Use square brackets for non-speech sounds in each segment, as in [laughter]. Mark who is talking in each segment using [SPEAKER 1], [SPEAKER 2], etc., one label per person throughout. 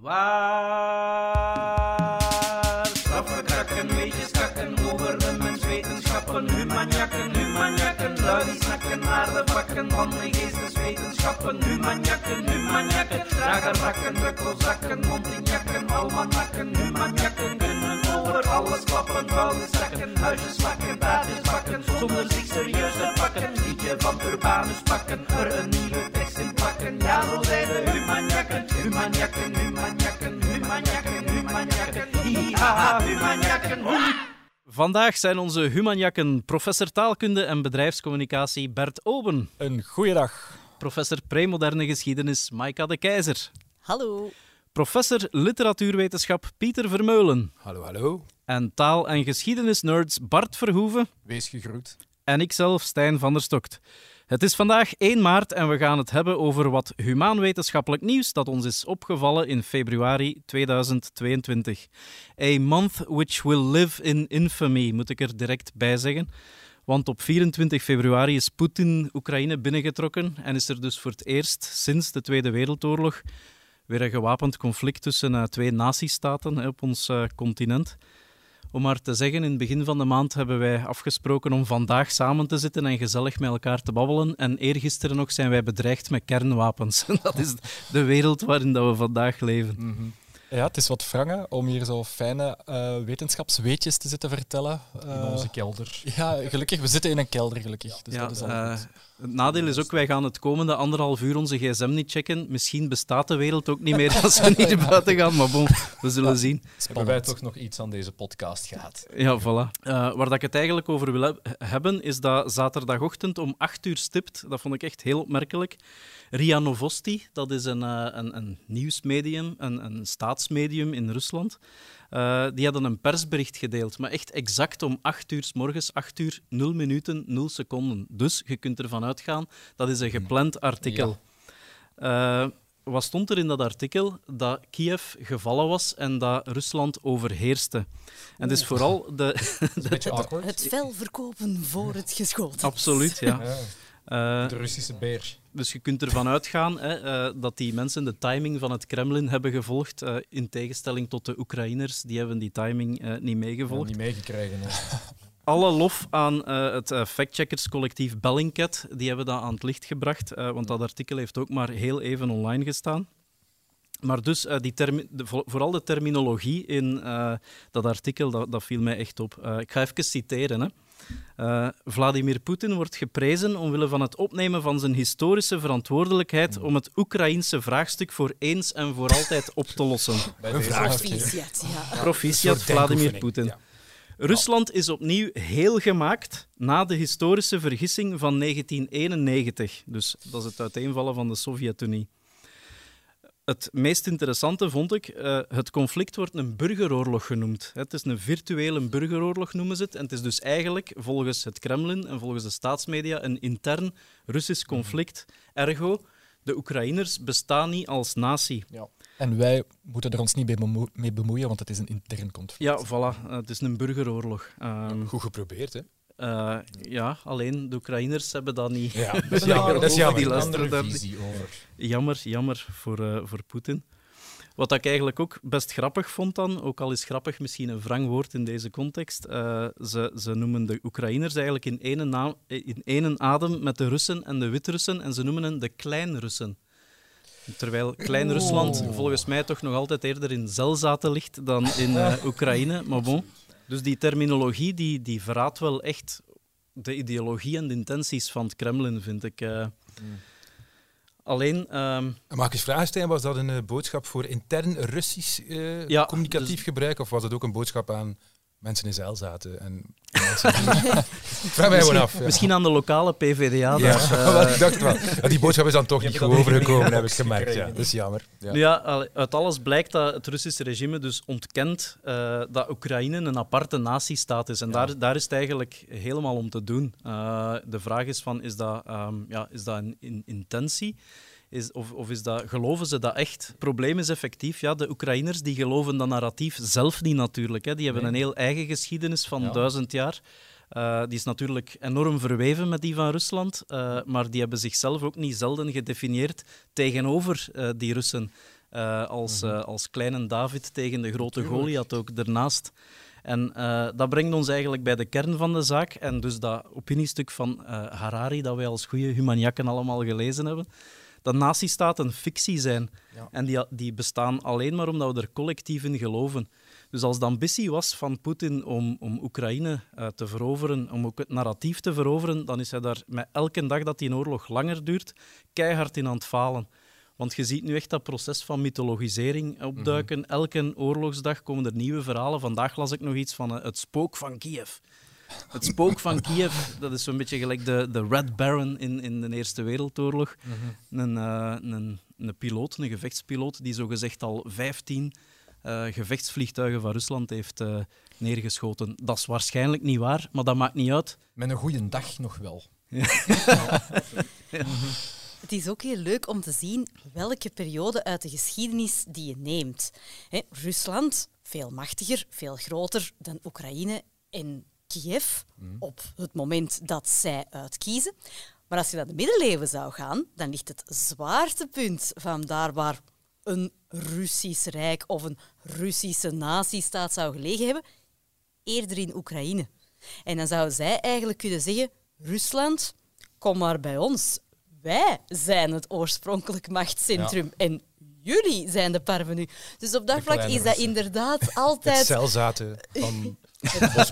[SPEAKER 1] Waar? Straffe krakken, weetjes kakken over de menswetenschappen, humanjakken, humanjakken, lui die snakken naar de vakken van de geesteswetenschappen, humanjakken, humanjakken, dragen rakken, rukkelzakken, mondinjakken, almanakken, humanjakken, kunnen over alles klappen, vuile zakken, huisjes slakken, baardjes bakken, zonder zich serieus te pakken, liedje van Urbanus pakken, er een nieuwe plakken, ja zijn de humanjakken, humanjakken, humanjakken, humanjakken, humanjakken, hi-ha-ha.
[SPEAKER 2] Vandaag zijn onze humanjakken professor taalkunde en bedrijfscommunicatie Bert Oben,
[SPEAKER 3] Een goeiedag.
[SPEAKER 2] professor premoderne geschiedenis Maika de Keizer,
[SPEAKER 4] Hallo.
[SPEAKER 2] professor literatuurwetenschap Pieter Vermeulen
[SPEAKER 3] Hallo, hallo.
[SPEAKER 2] en taal- en geschiedenisnerds Bart Verhoeven
[SPEAKER 3] Wees gegroet.
[SPEAKER 2] en ikzelf Stijn van der Stokt. Het is vandaag 1 maart en we gaan het hebben over wat humaanwetenschappelijk nieuws dat ons is opgevallen in februari 2022. A month which will live in infamy, moet ik er direct bij zeggen. Want op 24 februari is Poetin Oekraïne binnengetrokken en is er dus voor het eerst sinds de Tweede Wereldoorlog weer een gewapend conflict tussen eh, twee natiestaten hè, op ons eh, continent. Om maar te zeggen, in het begin van de maand hebben wij afgesproken om vandaag samen te zitten en gezellig met elkaar te babbelen. En eergisteren nog zijn wij bedreigd met kernwapens. [laughs] Dat is de wereld waarin dat we vandaag leven.
[SPEAKER 3] Ja, het is wat wrangen om hier zo fijne eh, wetenschapsweetjes te zitten vertellen.
[SPEAKER 5] in
[SPEAKER 3] Eh,
[SPEAKER 5] onze kelder.
[SPEAKER 3] Ja, gelukkig. We zitten in een kelder, gelukkig. Dus
[SPEAKER 2] Ja,
[SPEAKER 3] dat is al
[SPEAKER 2] eh,
[SPEAKER 3] goed.
[SPEAKER 2] het nadeel is ook, wij gaan het komende anderhalf uur onze gsm niet checken. Misschien bestaat de wereld ook niet meer als we [laughs] niet naar buiten gaan, maar bon, we zullen zien.
[SPEAKER 5] Hebben wij toch nog iets aan deze podcast gehad?
[SPEAKER 2] Ja, voilà. Eh, waar dat ik het eigenlijk over wil heb- hebben, is dat zaterdagochtend om 8 uur stipt, dat vond ik echt heel opmerkelijk, Ria Novosti, dat is een, eh, een, een nieuwsmedium, een, een staatsmedium in Rusland, eh, die hadden een persbericht gedeeld, maar echt exact om 8 uur s morgens, 8 uur 0 minuten 0 seconden. Dus je kunt ervan uitgaan, dat is een gepland artikel. Eh, wat stond er in dat artikel? Dat Kiev gevallen was en dat Rusland overheerste. En het is vooral de... [laughs]
[SPEAKER 5] Awkward.
[SPEAKER 4] Het fel verkopen voor het geschoten.
[SPEAKER 2] Absoluut, ja.
[SPEAKER 5] Ja, de Russische beer.
[SPEAKER 2] dus je kunt ervan uitgaan hè, eh, dat die mensen de timing van het Kremlin hebben gevolgd, eh, in tegenstelling tot de Oekraïners, die hebben die timing eh, niet meegevolgd.
[SPEAKER 5] niet meegekregen. hè. [laughs]
[SPEAKER 2] Alle lof aan eh, het eh, factcheckerscollectief Bellingcat, die hebben dat aan het licht gebracht, eh, want dat artikel heeft ook maar heel even online gestaan. Maar dus, eh, die de- vooral de terminologie in eh, dat artikel, dat, dat viel mij echt op. Eh, ik ga even citeren. Hè. Eh, Vladimir Poetin wordt geprezen omwille van het opnemen van zijn historische verantwoordelijkheid om het Oekraïense vraagstuk voor eens en voor altijd op te lossen.
[SPEAKER 4] Proficiat, ja.
[SPEAKER 2] Proficiat Vladimir Poetin.
[SPEAKER 3] ja.
[SPEAKER 2] Rusland is opnieuw heel gemaakt na de historische vergissing van 1991. Dus dat is het uiteenvallen van de Sovjet-Unie. Het meest interessante vond ik, eh, het conflict wordt een burgeroorlog genoemd. Het is een virtuele burgeroorlog, noemen ze het. En het is dus eigenlijk, volgens het Kremlin en volgens de staatsmedia, een intern Russisch conflict. Ergo, de Oekraïners bestaan niet als natie.
[SPEAKER 3] En wij moeten er ons niet mee bemoeien, want het is een intern conflict.
[SPEAKER 2] Ja, voilà. eh, het is een burgeroorlog. Ehm,
[SPEAKER 3] Goed geprobeerd, hè?
[SPEAKER 2] Eh, ja, alleen de Oekraïners hebben dat niet.
[SPEAKER 3] Ja, dat is
[SPEAKER 2] Ja,
[SPEAKER 3] jammer. Dat is
[SPEAKER 2] die
[SPEAKER 3] jammer.
[SPEAKER 2] Luisteren
[SPEAKER 5] andere
[SPEAKER 2] daar
[SPEAKER 5] visie over.
[SPEAKER 2] Jammer, jammer voor, eh, voor Poetin. Wat ik eigenlijk ook best grappig vond dan, ook al is grappig misschien een wrang woord in deze context, eh, ze, ze noemen de Oekraïners eigenlijk in ene, naam, in ene adem met de Russen en de Wit-Russen en ze noemen hen de Klein-Russen. Terwijl Klein-Rusland volgens mij toch nog altijd eerder in Zelzaten ligt dan in Oekraïne, maar bon. Dus die terminologie die, die verraadt wel echt de ideologie en de intenties van het Kremlin, vind ik. eh. Alleen, ehm,
[SPEAKER 6] Mag ik eens vragen, Stijn, was dat een eh, boodschap voor intern Russisch eh,
[SPEAKER 2] Ja,
[SPEAKER 6] communicatief
[SPEAKER 2] dus-
[SPEAKER 6] gebruik, of was het ook een boodschap aan mensen in zeil zaten? En [laughs] mensen [laughs] vraag mij gewoon af. ja.
[SPEAKER 2] Misschien aan de lokale PVDA.
[SPEAKER 6] Ja, [laughs]
[SPEAKER 2] eh.
[SPEAKER 6] wel, ik dacht wel. Ja, die boodschap is dan toch niet goed overgekomen, heb ik gemerkt. Ja. Dat is jammer. Ja.
[SPEAKER 2] Uit alles blijkt dat het Russische regime dus ontkent eh, dat Oekraïne een aparte natiestaat is. En daar, daar is het eigenlijk helemaal om te doen. Eh, de vraag is van, is dat, ehm, ja, is dat een in- intentie? Is, of, of is dat, geloven ze dat echt? Het probleem is effectief, ja, de Oekraïners die geloven dat narratief zelf niet natuurlijk. Hè. Die hebben een heel eigen geschiedenis van
[SPEAKER 5] Ja.
[SPEAKER 2] duizend jaar. Eh, die is natuurlijk enorm verweven met die van Rusland, eh, maar die hebben zichzelf ook niet zelden gedefinieerd tegenover eh, die Russen. als, eh, als kleine David tegen de grote Goliath ook ernaast. En dat brengt ons eigenlijk bij de kern van de zaak. En dus dat opiniestuk van Harari, dat wij als goede humaniakken allemaal gelezen hebben, dat nazistaten fictie zijn.
[SPEAKER 5] Ja.
[SPEAKER 2] En die, die bestaan alleen maar omdat we er collectief in geloven. Dus als de ambitie was van Poetin om, om Oekraïne eh, te veroveren, om ook het narratief te veroveren, dan is hij daar met elke dag dat die oorlog langer duurt, keihard in aan het falen. Want je ziet nu echt dat proces van mythologisering opduiken. Elke oorlogsdag komen er nieuwe verhalen. Vandaag las ik nog iets van eh, het spook van Kiev. Het spook van Kiev, dat is zo'n beetje gelijk de, de Red Baron in, in de Eerste Wereldoorlog. Een, eh, een, een piloot, een gevechtspiloot, die zogezegd al 15 eh, gevechtsvliegtuigen van Rusland heeft eh, neergeschoten. Dat is waarschijnlijk niet waar, maar dat maakt niet uit.
[SPEAKER 5] Met een goede dag nog wel. [laughs]
[SPEAKER 4] Het is ook heel leuk om te zien welke periode uit de geschiedenis die je neemt. Hè, Rusland, veel machtiger, veel groter dan Oekraïne en Kiev op het moment dat zij uitkiezen. Maar als je naar de middeleeuwen zou gaan, dan ligt het zwaartepunt van daar waar een Russisch rijk of een Russische nazistaat zou gelegen hebben, eerder in Oekraïne. En dan zouden zij eigenlijk kunnen zeggen: Rusland, kom maar bij ons. Wij zijn het oorspronkelijk machtscentrum en jullie zijn de parvenu. Dus op dat
[SPEAKER 5] De
[SPEAKER 4] vlak is dat
[SPEAKER 5] Russen.
[SPEAKER 4] inderdaad [laughs]
[SPEAKER 6] Het
[SPEAKER 4] altijd.
[SPEAKER 6] celzaten van [laughs]
[SPEAKER 4] Dat is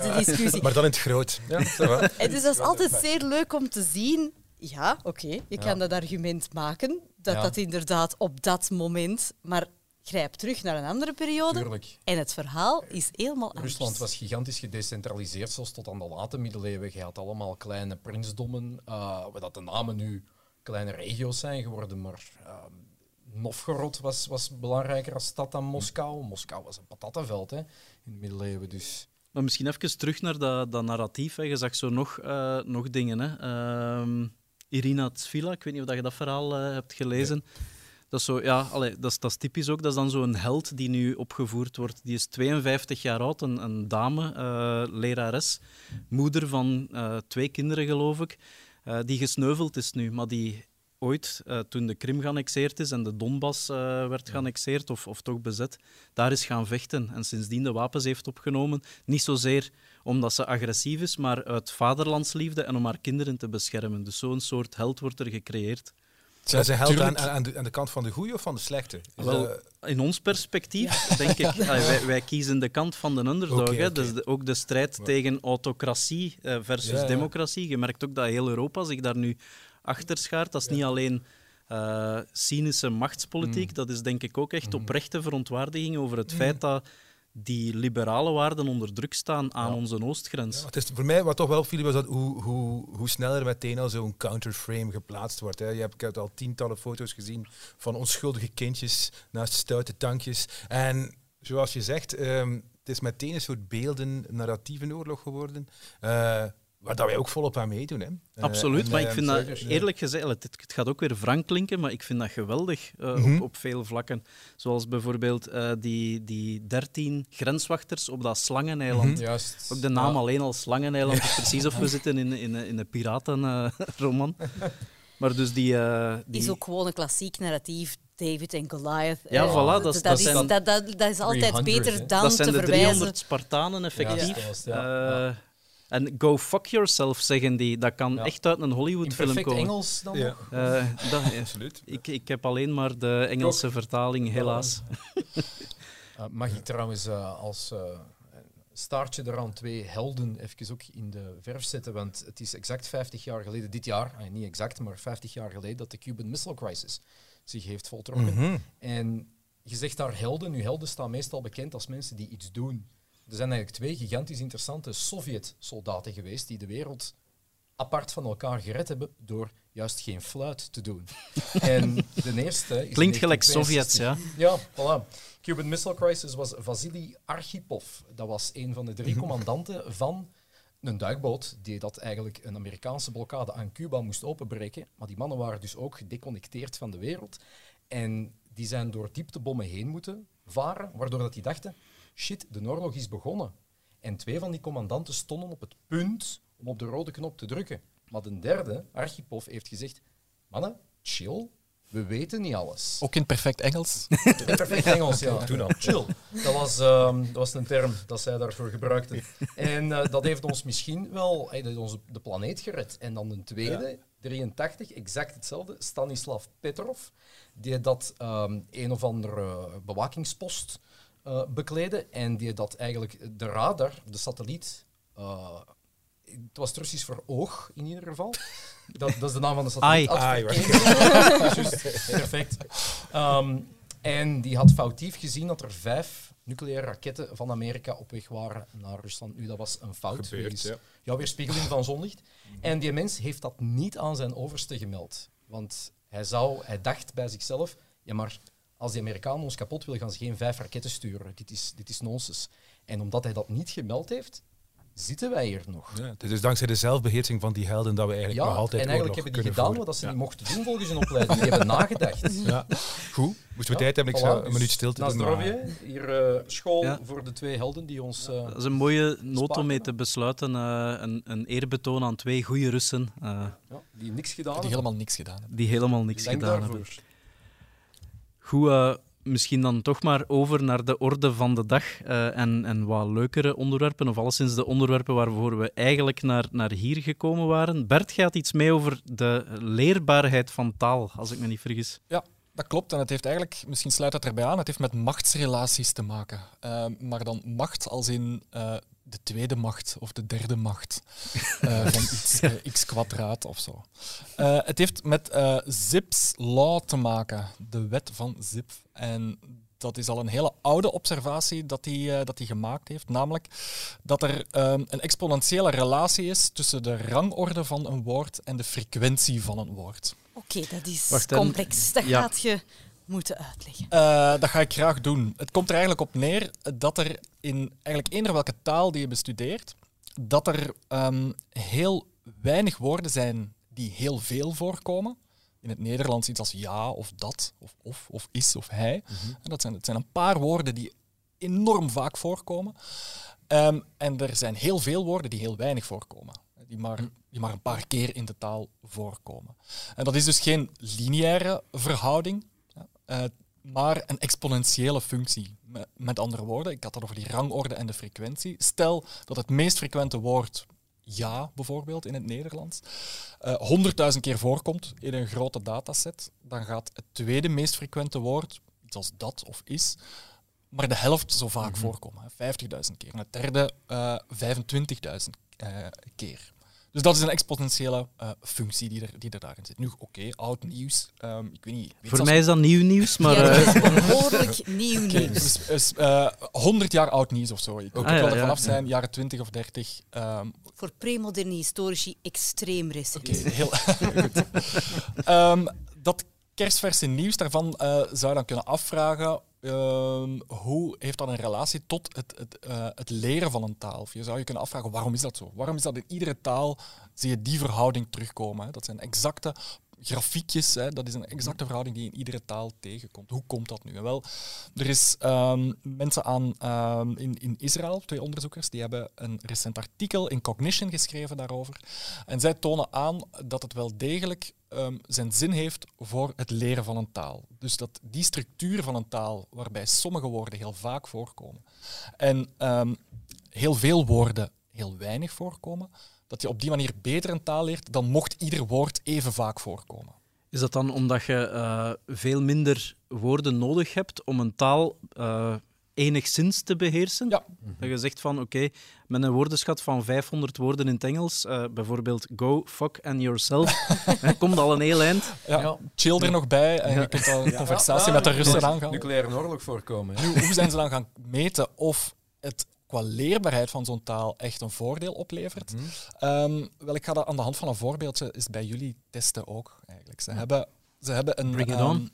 [SPEAKER 4] de discussie.
[SPEAKER 6] Maar dan in het groot. Ja,
[SPEAKER 4] dus dat is altijd zeer leuk om te zien. Ja, oké, je kan dat argument maken, dat
[SPEAKER 5] Ja.
[SPEAKER 4] dat inderdaad op dat moment, maar grijp terug naar een andere periode
[SPEAKER 5] Tuurlijk.
[SPEAKER 4] en het verhaal is helemaal anders.
[SPEAKER 5] Rusland was gigantisch gedecentraliseerd, zelfs tot aan de late middeleeuwen. Je had allemaal kleine prinsdommen, eh waar dat de namen nu kleine regio's zijn geworden, maar eh, Novgorod was, was belangrijker als stad dan Moskou. Moskou was een patattenveld hè, in de middeleeuwen, dus...
[SPEAKER 2] Maar misschien even terug naar dat, dat narratief. Hè. Je zag zo nog, eh, nog dingen. Hè. Ehm, Irina Tsvila, ik weet niet of je dat verhaal eh, hebt gelezen. Dat is, zo, ja, allee, dat, is, dat is typisch ook. Dat is dan zo'n held die nu opgevoerd wordt. Die is 52 jaar oud, een, een dame, eh, lerares, moeder van twee kinderen, geloof ik, die gesneuveld is nu, maar die ooit, eh, toen de Krim geannexeerd is en de Donbass eh, werd geannexeerd of, of toch bezet, daar is gaan vechten en sindsdien de wapens heeft opgenomen. Niet zozeer omdat ze agressief is, maar uit vaderlandsliefde en om haar kinderen te beschermen. Dus zo'n soort held wordt er gecreëerd.
[SPEAKER 6] Zijn ze held aan, aan, de, aan de kant van de goede of van de slechte?
[SPEAKER 2] Wel,
[SPEAKER 6] dat-
[SPEAKER 2] in ons perspectief, denk ik, [laughs] wij, wij kiezen de kant van de underdog. Dus de- ook de strijd
[SPEAKER 6] Ja.
[SPEAKER 2] tegen autocratie eh, versus
[SPEAKER 6] Ja, ja.
[SPEAKER 2] democratie. Je merkt ook dat heel Europa zich daar nu achter schaart. Dat is niet alleen eh, cynische machtspolitiek,
[SPEAKER 6] Mm.
[SPEAKER 2] dat is denk ik ook echt
[SPEAKER 6] Mm-hmm.
[SPEAKER 2] oprechte verontwaardiging over het feit dat die liberale waarden onder druk staan aan
[SPEAKER 5] Ja.
[SPEAKER 2] onze oostgrens.
[SPEAKER 6] Ja, het is voor mij wat toch wel viel was dat hoe, hoe, hoe sneller meteen al zo'n counterframe geplaatst wordt. Hè. Je hebt, ik heb al tientallen foto's gezien van onschuldige kindjes naast stoute tankjes. En zoals je zegt, ehm, het is meteen een soort beelden, narratieve oorlog geworden. eh, waar dat wij ook volop aan meedoen. Hè. Eh,
[SPEAKER 2] Absoluut,
[SPEAKER 6] en,
[SPEAKER 2] maar ik
[SPEAKER 6] eh,
[SPEAKER 2] vind dat eerlijk gezegd, het, het gaat ook weer wrang klinken, maar ik vind dat geweldig eh,
[SPEAKER 6] Mhm.
[SPEAKER 2] op, op veel vlakken. Zoals bijvoorbeeld eh, die, die 13 grenswachters op dat Slangeneiland.
[SPEAKER 6] Mhm.
[SPEAKER 5] Juist.
[SPEAKER 2] Ook de naam
[SPEAKER 5] Ja.
[SPEAKER 2] alleen al Slangeneiland is precies of we [laughs] zitten in, in, in een piratenroman. [laughs] maar dus die... eh, die
[SPEAKER 4] is ook gewoon een klassiek narratief. David en Goliath.
[SPEAKER 2] Ja,
[SPEAKER 4] Eh,
[SPEAKER 2] voilà, dat is- dat
[SPEAKER 4] is,
[SPEAKER 2] zijn-
[SPEAKER 4] dat, dat, dat is altijd
[SPEAKER 5] 300,
[SPEAKER 4] beter dan
[SPEAKER 2] dat zijn
[SPEAKER 4] te
[SPEAKER 2] de
[SPEAKER 4] verwijzen.
[SPEAKER 2] 300 Spartanen, effectief.
[SPEAKER 5] Ja, dat
[SPEAKER 2] Eh, en go fuck yourself, zeggen die. Dat kan
[SPEAKER 5] Ja.
[SPEAKER 2] echt uit een Hollywood-film
[SPEAKER 5] perfect
[SPEAKER 2] komen.
[SPEAKER 5] Engels dan
[SPEAKER 6] Ja.
[SPEAKER 5] nog?
[SPEAKER 2] Eh, dat, [laughs]
[SPEAKER 6] Absoluut.
[SPEAKER 2] ik, ik heb alleen maar de Engelse vertaling, helaas.
[SPEAKER 5] Uh, [laughs] mag ik trouwens eh, als eh, staartje eraan twee helden even ook in de verf zetten, want het is exact 50 jaar geleden, dit jaar, eh, niet exact, maar 50 jaar geleden, dat de Cuban Missile Crisis zich heeft voltrokken.
[SPEAKER 6] Mhm.
[SPEAKER 5] En je zegt daar helden, nu helden staan meestal bekend als mensen die iets doen. Er zijn eigenlijk twee gigantisch interessante Sovjet-soldaten geweest die de wereld apart van elkaar gered hebben door juist geen fluit te doen. [laughs] en de eerste is
[SPEAKER 2] Klinkt
[SPEAKER 5] in
[SPEAKER 2] gelijk
[SPEAKER 5] 1962.
[SPEAKER 2] Sovjets, ja.
[SPEAKER 5] Ja, voilà. Cuban Missile Crisis was Vasily Archipov. Dat was een van de drie [laughs] commandanten van een duikboot die dat eigenlijk een Amerikaanse blokkade aan Cuba moest openbreken. Maar die mannen waren dus ook gedeconnecteerd van de wereld. En die zijn door dieptebommen heen moeten varen, waardoor dat die dachten, shit, de oorlog is begonnen. En twee van die commandanten stonden op het punt om op de rode knop te drukken. Maar de derde, Archipov, heeft gezegd, mannen, chill, we weten niet alles.
[SPEAKER 3] Ook in perfect Engels. [laughs]
[SPEAKER 5] In perfect Engels, ja.
[SPEAKER 6] Toen al.
[SPEAKER 5] Chill. Dat was, ehm, dat was een term dat zij daarvoor gebruikten. En eh, dat heeft ons misschien wel hey, dat heeft ons de planeet gered. En dan een tweede, 83, exact hetzelfde, Stanislav Petrov, die dat ehm, een of andere bewakingspost eh en die dat eigenlijk de radar, de satelliet, eh, het was het Russisch voor oog in ieder geval. Dat, dat is de naam van de satelliet.
[SPEAKER 2] Ai. [laughs]
[SPEAKER 5] Perfect. Ehm, en die had foutief gezien dat er vijf nucleaire raketten van Amerika op weg waren naar Rusland. Nu, dat was een fout.
[SPEAKER 6] Gebeurd, ja.
[SPEAKER 5] jouw weerspiegeling van zonlicht. En die mens heeft dat niet aan zijn overste gemeld. Want hij, zou, hij dacht bij zichzelf, ja maar als die Amerikanen ons kapot willen, gaan ze geen vijf raketten sturen. Dit is, dit is nonsens. En omdat hij dat niet gemeld heeft, zitten wij hier nog.
[SPEAKER 6] Ja, het is dus dankzij de zelfbeheersing van die helden dat we eigenlijk
[SPEAKER 5] Ja,
[SPEAKER 6] nog altijd
[SPEAKER 5] en eigenlijk hebben die
[SPEAKER 6] kunnen
[SPEAKER 5] gedaan wat ze niet mochten doen volgens hun opleiding. Die hebben nagedacht. [laughs]
[SPEAKER 6] Ja. Goed, moesten we
[SPEAKER 5] Ja,
[SPEAKER 6] tijd hebben, ik
[SPEAKER 5] voilà,
[SPEAKER 6] zou een
[SPEAKER 5] dus
[SPEAKER 6] minuut doen.
[SPEAKER 5] zdrovje.
[SPEAKER 6] maar-
[SPEAKER 5] Hier eh, school
[SPEAKER 2] Ja.
[SPEAKER 5] voor de twee helden die ons... eh,
[SPEAKER 2] Dat is een mooie noot om mee te besluiten. eh, een, een eerbetoon aan twee goede Russen eh,
[SPEAKER 5] ja, die niks gedaan
[SPEAKER 3] Die
[SPEAKER 5] hebben.
[SPEAKER 3] helemaal niks gedaan hebben.
[SPEAKER 2] die helemaal niks gedaan
[SPEAKER 5] daarvoor.
[SPEAKER 2] hebben. Goed, eh, misschien dan toch maar over naar de orde van de dag eh, en, en wat leukere onderwerpen, of alleszins de onderwerpen waarvoor we eigenlijk naar, naar hier gekomen waren. Bert gaat iets mee over de leerbaarheid van taal, als ik me niet vergis.
[SPEAKER 3] Dat klopt, en het heeft eigenlijk, misschien sluit het erbij aan, het heeft met machtsrelaties te maken. Eh, maar dan macht als in de tweede macht of de derde macht [laughs] eh, van iets, eh, x kwadraat of zo. Eh, het heeft met eh, Zipf's law te maken, de wet van Zipf. En dat is al een hele oude observatie dat hij, eh, dat hij gemaakt heeft, namelijk dat er ehm, een exponentiële relatie is tussen de rangorde van een woord en de frequentie van een woord.
[SPEAKER 4] Oké, dat is
[SPEAKER 2] Wacht,
[SPEAKER 4] complex. Dat
[SPEAKER 2] ja.
[SPEAKER 4] gaat je moeten uitleggen.
[SPEAKER 3] Eh, dat ga ik graag doen. Het komt er eigenlijk op neer dat er in eigenlijk eender welke taal die je bestudeert, dat er ehm, heel weinig woorden zijn die heel veel voorkomen. In het Nederlands iets als ja of dat, of of, of is of hij. En dat zijn, het zijn een paar woorden die enorm vaak voorkomen. Ehm, en er zijn heel veel woorden die heel weinig voorkomen. Die maar, die maar een paar keer in de taal voorkomen. En dat is dus geen lineaire verhouding, ja, eh, maar een exponentiële functie. Met, andere woorden, ik had het over die rangorde en de frequentie. Stel dat het meest frequente woord ja, bijvoorbeeld, in het Nederlands, eh, honderdduizend keer voorkomt in een grote dataset, dan gaat het tweede meest frequente woord, iets als dat of is, maar de helft zo vaak voorkomen, hè, 50.000 keer. En het derde eh 25.000 eh, keer. Dus dat is een exponentiële eh, functie die er, die er daarin zit. Nu, oké, oud nieuws. ehm, ik weet niet. weet
[SPEAKER 2] Voor mij is dat nieuw nieuws, maar
[SPEAKER 4] ja,
[SPEAKER 2] eh,
[SPEAKER 4] dat is behoorlijk nieuw nieuws.
[SPEAKER 3] dus, dus, eh, 100 jaar oud nieuws of zo. Ik
[SPEAKER 2] Ah,
[SPEAKER 3] kan
[SPEAKER 2] ja,
[SPEAKER 3] er vanaf
[SPEAKER 2] ja.
[SPEAKER 3] zijn, jaren 20 of 30. ehm,
[SPEAKER 4] Voor premoderne historici extreem recent.
[SPEAKER 3] Oké, heel [laughs] goed. Ehm, dat kerstverse nieuws, daarvan eh, zou je dan kunnen afvragen ehm, hoe heeft dat een relatie tot het, het, eh, het leren van een taal? Of je zou je kunnen afvragen waarom is dat zo? Waarom is dat in iedere taal zie je die verhouding terugkomen? Dat zijn exacte grafiekjes, hè? dat is een exacte verhouding die in iedere taal tegenkomt. Hoe komt dat nu? En wel, er is ehm, mensen aan, ehm, in, in Israël, twee onderzoekers, die hebben een recent artikel in Cognition geschreven daarover. En zij tonen aan dat het wel degelijk ehm, zijn zin heeft voor het leren van een taal. Dus dat die structuur van een taal, waarbij sommige woorden heel vaak voorkomen en heel veel woorden heel weinig voorkomen, dat je op die manier beter een taal leert, dan mocht ieder woord even vaak voorkomen.
[SPEAKER 2] is dat dan omdat je eh, veel minder woorden nodig hebt om een taal eh, enigszins te beheersen?
[SPEAKER 3] Ja.
[SPEAKER 2] Dat je zegt van, oké, met een woordenschat van 500 woorden in het Engels, eh, bijvoorbeeld go, fuck and yourself, [laughs] komt al een heel eind.
[SPEAKER 3] Ja,
[SPEAKER 5] Ja.
[SPEAKER 3] Chill er nog bij en je kunt dan een conversatie
[SPEAKER 5] Ja,
[SPEAKER 3] met de Russen
[SPEAKER 5] ja.
[SPEAKER 3] aangaan.
[SPEAKER 5] Nucleaire oorlog voorkomen.
[SPEAKER 3] Nu, hoe zijn ze dan gaan meten of het qua leerbaarheid van zo'n taal echt een voordeel oplevert?
[SPEAKER 5] Mhm.
[SPEAKER 3] Ehm, wel, ik ga dat aan de hand van een voorbeeldje eens bij jullie testen ook. Eigenlijk. Ze, hebben, ze hebben een.
[SPEAKER 2] Bring it
[SPEAKER 3] ehm,
[SPEAKER 2] on.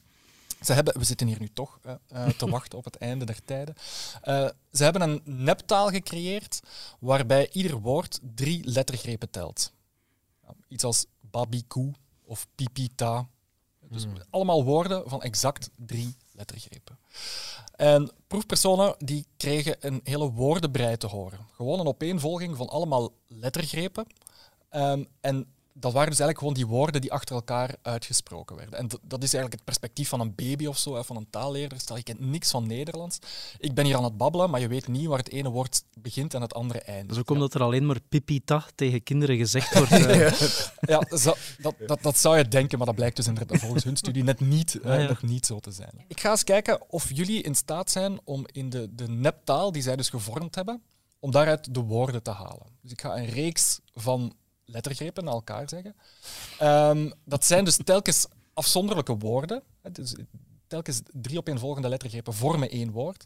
[SPEAKER 3] ze hebben, we zitten hier nu toch eh, eh, te wachten op het einde der tijden. Eh, ze hebben een neptaal gecreëerd waarbij ieder woord drie lettergrepen telt. Iets als babiku of pipita. Dus allemaal woorden van exact drie lettergrepen. En proefpersonen die kregen een hele woordenbrei te horen. Gewoon een opeenvolging van allemaal lettergrepen. Ehm, en dat waren dus eigenlijk gewoon die woorden die achter elkaar uitgesproken werden. En dat, is eigenlijk het perspectief van een baby of zo, van een taalleerder. Stel, je kent niks van Nederlands. Ik ben hier aan het babbelen, maar je weet niet waar het ene woord begint en het andere eindigt.
[SPEAKER 2] Dat is ook omdat er alleen maar pipita tegen kinderen gezegd wordt. [laughs] eh.
[SPEAKER 3] Ja, zo- dat, dat, dat zou je denken, maar dat blijkt dus inderdaad volgens hun studie net niet, eh, nog niet zo te zijn. Ik ga eens kijken of jullie in staat zijn om in de, de neptaal die zij dus gevormd hebben, om daaruit de woorden te halen. Dus ik ga een reeks van lettergrepen naar elkaar zeggen. Ehm, dat zijn dus telkens afzonderlijke woorden. Dus telkens drie opeenvolgende lettergrepen vormen één woord.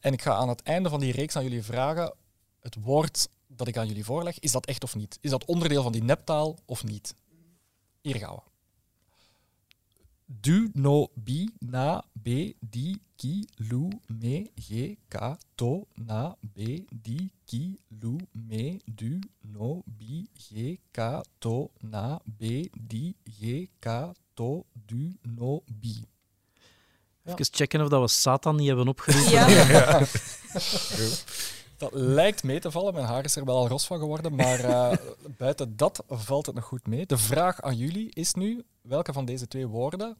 [SPEAKER 3] En ik ga aan het einde van die reeks aan jullie vragen, het woord dat ik aan jullie voorleg, is dat echt of niet? Is dat onderdeel van die neptaal of niet? Hier gaan we. Du, no, bi, na, be, di, ki, lu, me, ge, ka, to, na, be, di, ki, lu, me, du, no, bi, ge, ka, to, na, be, di, ge, ka, to, du, no, bi.
[SPEAKER 2] Even checken of dat we Satan niet hebben opgeroepen.
[SPEAKER 4] Ja. [laughs] [laughs]
[SPEAKER 3] Dat lijkt mee te vallen. Mijn haar is er wel al ros van geworden, maar eh, [laughs] buiten dat valt het nog goed mee. De vraag aan jullie is nu, welke van deze twee woorden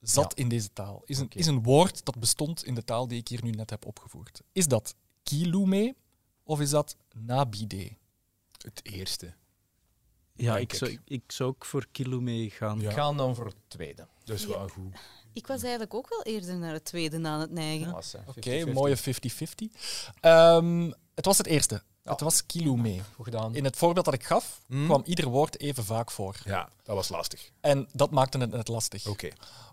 [SPEAKER 3] zat in deze taal? Is een, is een woord dat bestond in de taal die ik hier nu net heb opgevoerd? Is dat kilume of is dat nabide?
[SPEAKER 6] Het eerste.
[SPEAKER 2] Ja, ik zou,
[SPEAKER 6] ik.
[SPEAKER 2] ik zou ook voor kilo meegaan.
[SPEAKER 6] Ja.
[SPEAKER 5] We gaan dan voor het tweede.
[SPEAKER 6] Dat is
[SPEAKER 4] Ja.
[SPEAKER 6] wel goed.
[SPEAKER 4] Ik was eigenlijk ook wel eerder naar het tweede aan het neigen.
[SPEAKER 3] Oké,
[SPEAKER 5] 50-50.
[SPEAKER 3] mooie 50-50. Ehm, het was het eerste.
[SPEAKER 5] Ja.
[SPEAKER 3] Het was kilume.
[SPEAKER 5] Goed gedaan.
[SPEAKER 3] In het voorbeeld dat ik gaf,
[SPEAKER 6] Hmm?
[SPEAKER 3] kwam ieder woord even vaak voor.
[SPEAKER 6] Ja, dat was lastig.
[SPEAKER 3] En dat maakte het net lastig.
[SPEAKER 6] Oké.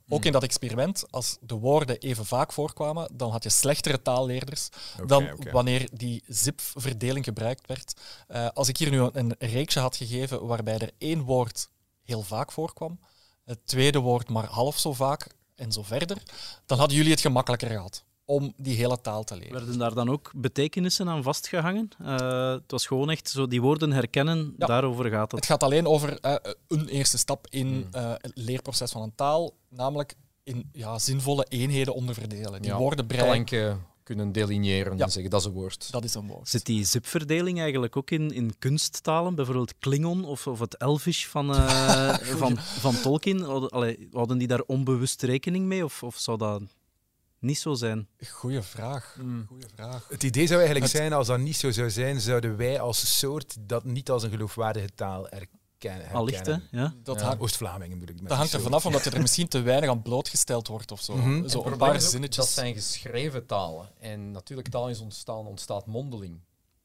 [SPEAKER 3] Ook in dat experiment, als de woorden even vaak voorkwamen, dan had je slechtere taalleerders dan wanneer die zip-verdeling gebruikt werd. Eh, als ik hier nu een reeksje had gegeven waarbij er één woord heel vaak voorkwam, het tweede woord maar half zo vaak en zo verder, dan hadden jullie het gemakkelijker gehad om die hele taal te leren.
[SPEAKER 2] Werden daar dan ook betekenissen aan vastgehangen? Eh, het was gewoon echt zo die woorden herkennen,
[SPEAKER 3] Ja.
[SPEAKER 2] daarover gaat
[SPEAKER 3] Het
[SPEAKER 2] het.
[SPEAKER 3] gaat alleen over eh, een eerste stap in
[SPEAKER 5] Hmm.
[SPEAKER 3] eh, het leerproces van een taal, namelijk in ja, zinvolle eenheden onderverdelen. Die
[SPEAKER 5] Ja,
[SPEAKER 3] woorden brei,
[SPEAKER 5] Klanken kunnen delineëren
[SPEAKER 3] Ja.
[SPEAKER 5] en zeggen dat is een woord.
[SPEAKER 3] dat is een woord.
[SPEAKER 2] Zit die zipverdeling eigenlijk ook in, in kunsttalen? Bijvoorbeeld Klingon of, of het Elvish van, eh, [laughs] van, van Tolkien? Hadden, allee, hadden die daar onbewust rekening mee? Of, of zou dat niet zo zijn?
[SPEAKER 3] Goeie vraag.
[SPEAKER 5] Hmm.
[SPEAKER 3] Goeie vraag.
[SPEAKER 6] Het idee zou eigenlijk
[SPEAKER 3] Het-
[SPEAKER 6] zijn, als dat niet zo zou zijn, zouden wij als soort dat niet als een geloofwaardige taal erkennen.
[SPEAKER 2] Allicht, hè?
[SPEAKER 6] herkennen.
[SPEAKER 2] Ja.
[SPEAKER 3] Dat,
[SPEAKER 5] Ja.
[SPEAKER 3] hangt-
[SPEAKER 6] Oost-Vlamingen bedoel ik. met
[SPEAKER 3] dat hangt er vanaf omdat je er [laughs] misschien te weinig aan blootgesteld wordt of zo.
[SPEAKER 6] Mhm.
[SPEAKER 3] Zo een paar zinnetjes.
[SPEAKER 5] Dat zijn geschreven talen. En natuurlijk, taal is ontstaan, ontstaat mondeling.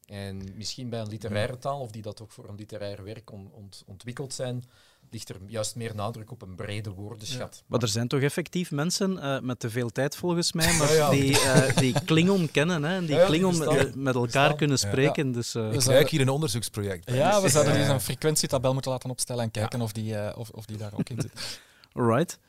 [SPEAKER 5] En misschien bij een literaire taal, of die dat ook voor een literair werk on- ont- ontwikkeld zijn, ligt er juist meer nadruk op een brede woordenschat.
[SPEAKER 2] Maar er zijn toch effectief mensen eh, met te veel tijd volgens mij, [laughs] maar
[SPEAKER 5] Ja, ja.
[SPEAKER 2] die, eh, die Klingon kennen hè, en die
[SPEAKER 5] Ja, ja, die
[SPEAKER 2] Klingon
[SPEAKER 5] bestaan.
[SPEAKER 2] met, met elkaar
[SPEAKER 5] Bestaan.
[SPEAKER 2] kunnen
[SPEAKER 6] Ja.
[SPEAKER 2] spreken. Dus, eh,
[SPEAKER 3] Dus,
[SPEAKER 6] Ik
[SPEAKER 3] eh,
[SPEAKER 6] ruik hier een onderzoeksproject. bij.
[SPEAKER 3] Ja, we zouden
[SPEAKER 6] Ja.
[SPEAKER 3] dus een frequentietabel moeten laten opstellen en kijken of, die, eh, of, of die daar ook in zit. [laughs]
[SPEAKER 2] Alright.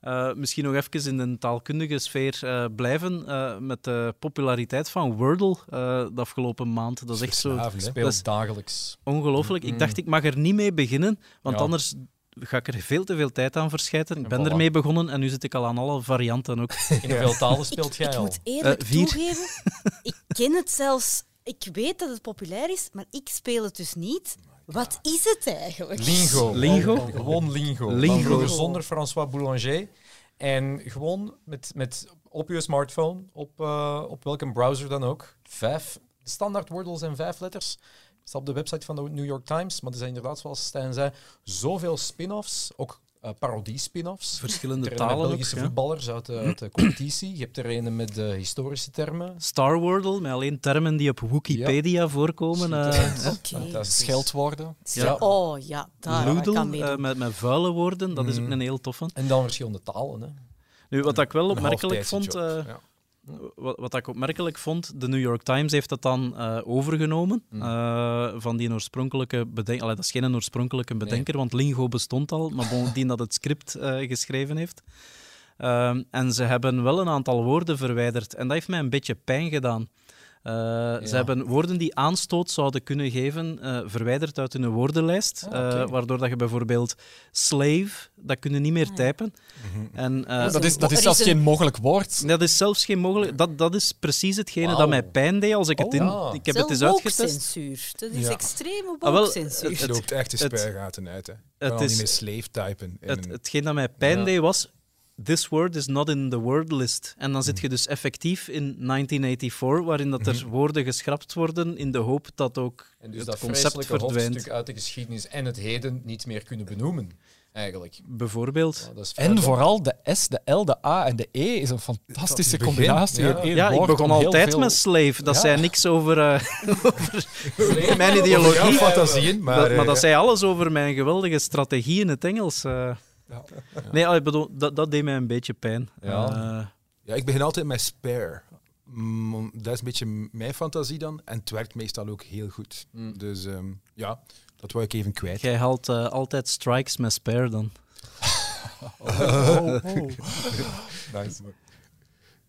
[SPEAKER 2] Eh, misschien nog even in de taalkundige sfeer eh, blijven eh, met de populariteit van Wordle eh, de afgelopen maand. Dat is echt zo.
[SPEAKER 5] Speelt
[SPEAKER 2] is-
[SPEAKER 5] dagelijks.
[SPEAKER 2] ongelooflijk. Ik
[SPEAKER 5] Mm.
[SPEAKER 2] dacht, ik mag er niet mee beginnen, want
[SPEAKER 5] Ja.
[SPEAKER 2] anders ga ik er veel te veel tijd aan verschijten. Ik
[SPEAKER 5] En
[SPEAKER 2] ben
[SPEAKER 5] voilà.
[SPEAKER 2] ermee begonnen en nu zit ik al aan alle varianten ook. [laughs]
[SPEAKER 5] In hoeveel talen speelt
[SPEAKER 4] ik,
[SPEAKER 5] jij
[SPEAKER 4] ik
[SPEAKER 5] al?
[SPEAKER 4] moet eerlijk
[SPEAKER 2] vier.
[SPEAKER 4] toegeven, [laughs] ik ken het zelfs. Ik weet dat het populair is, maar ik speel het dus niet. Wat is het eigenlijk?
[SPEAKER 5] Lingo.
[SPEAKER 2] Lingo?
[SPEAKER 5] Gewoon- [laughs] Gewoon lingo.
[SPEAKER 2] Lingo.
[SPEAKER 5] Zonder François Boulanger. En gewoon met, met op je smartphone, op, eh, op welke browser dan ook. Vijf standaard Wordle zijn vijf letters. Staat op de website van de New York Times. Maar er zijn inderdaad, zoals Stijn zei, zoveel spin-offs. Ook eh parodie-spin-offs.
[SPEAKER 2] Verschillende
[SPEAKER 5] Er met
[SPEAKER 2] talen ook.
[SPEAKER 5] Belgische
[SPEAKER 2] ja.
[SPEAKER 5] voetballers uit de, uit de competitie. Je hebt er een met de historische termen.
[SPEAKER 2] Star Wordle, met alleen termen die op Wikipedia voorkomen. eh.
[SPEAKER 4] Oké.
[SPEAKER 5] Fantastisch.
[SPEAKER 3] Scheldwoorden.
[SPEAKER 2] Ja.
[SPEAKER 4] Oh ja, daar kan
[SPEAKER 2] Loodle, eh, met, met vuile woorden, dat is ook
[SPEAKER 6] Mm.
[SPEAKER 2] een heel toffe.
[SPEAKER 5] En dan verschillende talen. Hè.
[SPEAKER 2] Nu, wat ik wel opmerkelijk vond, eh,
[SPEAKER 6] ja.
[SPEAKER 2] Wat, wat ik opmerkelijk vond, de New York Times heeft dat dan eh, overgenomen
[SPEAKER 5] Mm.
[SPEAKER 2] eh, van die oorspronkelijke bedenker. Dat is geen oorspronkelijke bedenker, want Lingo bestond al, maar bovendien dat het script eh, geschreven heeft. Ehm, en ze hebben wel een aantal woorden verwijderd. En dat heeft mij een beetje pijn gedaan. Eh, Ze hebben woorden die aanstoot zouden kunnen geven, eh, verwijderd uit hun woordenlijst.
[SPEAKER 3] Ah,
[SPEAKER 2] eh, waardoor dat je bijvoorbeeld slave, dat kun je niet meer typen. En, eh,
[SPEAKER 3] Dat is, dat is
[SPEAKER 4] is
[SPEAKER 3] zelfs
[SPEAKER 4] een-
[SPEAKER 3] geen mogelijk woord.
[SPEAKER 2] dat is zelfs geen mogelijk. Dat, dat is precies hetgene dat mij pijn deed als ik het
[SPEAKER 3] Oh,
[SPEAKER 2] in.
[SPEAKER 5] ja.
[SPEAKER 2] Ik heb
[SPEAKER 4] Zelf
[SPEAKER 2] het eens uitgetest.
[SPEAKER 4] Dat is
[SPEAKER 6] Ja.
[SPEAKER 4] extreme
[SPEAKER 2] Ah, wel,
[SPEAKER 4] woke-censuur.
[SPEAKER 6] Het
[SPEAKER 2] Het-
[SPEAKER 6] loopt echt de spuigaten uit. Hè.
[SPEAKER 2] Het is-
[SPEAKER 6] niet meer slave typen. In
[SPEAKER 2] Het,
[SPEAKER 6] een-
[SPEAKER 2] hetgeen dat mij pijn
[SPEAKER 5] Ja.
[SPEAKER 2] deed was. This word is not in the word list. En dan zit je dus effectief in 1984, waarin dat er woorden geschrapt worden in de hoop dat ook
[SPEAKER 5] En dus
[SPEAKER 2] het
[SPEAKER 5] dat
[SPEAKER 2] concept verdwijnt.
[SPEAKER 5] hoofdstuk uit de geschiedenis en het heden niet meer kunnen benoemen, eigenlijk.
[SPEAKER 2] Bijvoorbeeld.
[SPEAKER 5] Ja,
[SPEAKER 3] En vooral de S, de L, de A en de E is een fantastische combinatie.
[SPEAKER 5] ja.
[SPEAKER 2] ik begon altijd
[SPEAKER 3] veel-
[SPEAKER 2] met slave. Dat
[SPEAKER 3] Ja.
[SPEAKER 2] zei niks over, eh, [laughs] over mijn ideologie.
[SPEAKER 6] fantasieën, maar...
[SPEAKER 2] dat, maar
[SPEAKER 6] eh,
[SPEAKER 2] dat zei alles over mijn geweldige strategie in het Engels. eh. Nee, ah, ik bedoel, dat, dat deed mij een beetje pijn.
[SPEAKER 5] Ja.
[SPEAKER 2] Eh,
[SPEAKER 6] Ja, ik begin altijd met spare. Mm, dat is een beetje mijn fantasie dan. En het werkt meestal ook heel goed.
[SPEAKER 5] Mm.
[SPEAKER 6] Dus ehm, ja, dat wou ik even kwijt.
[SPEAKER 2] jij haalt eh, altijd strikes met spare dan. [laughs]
[SPEAKER 3] Oh, oh. [laughs]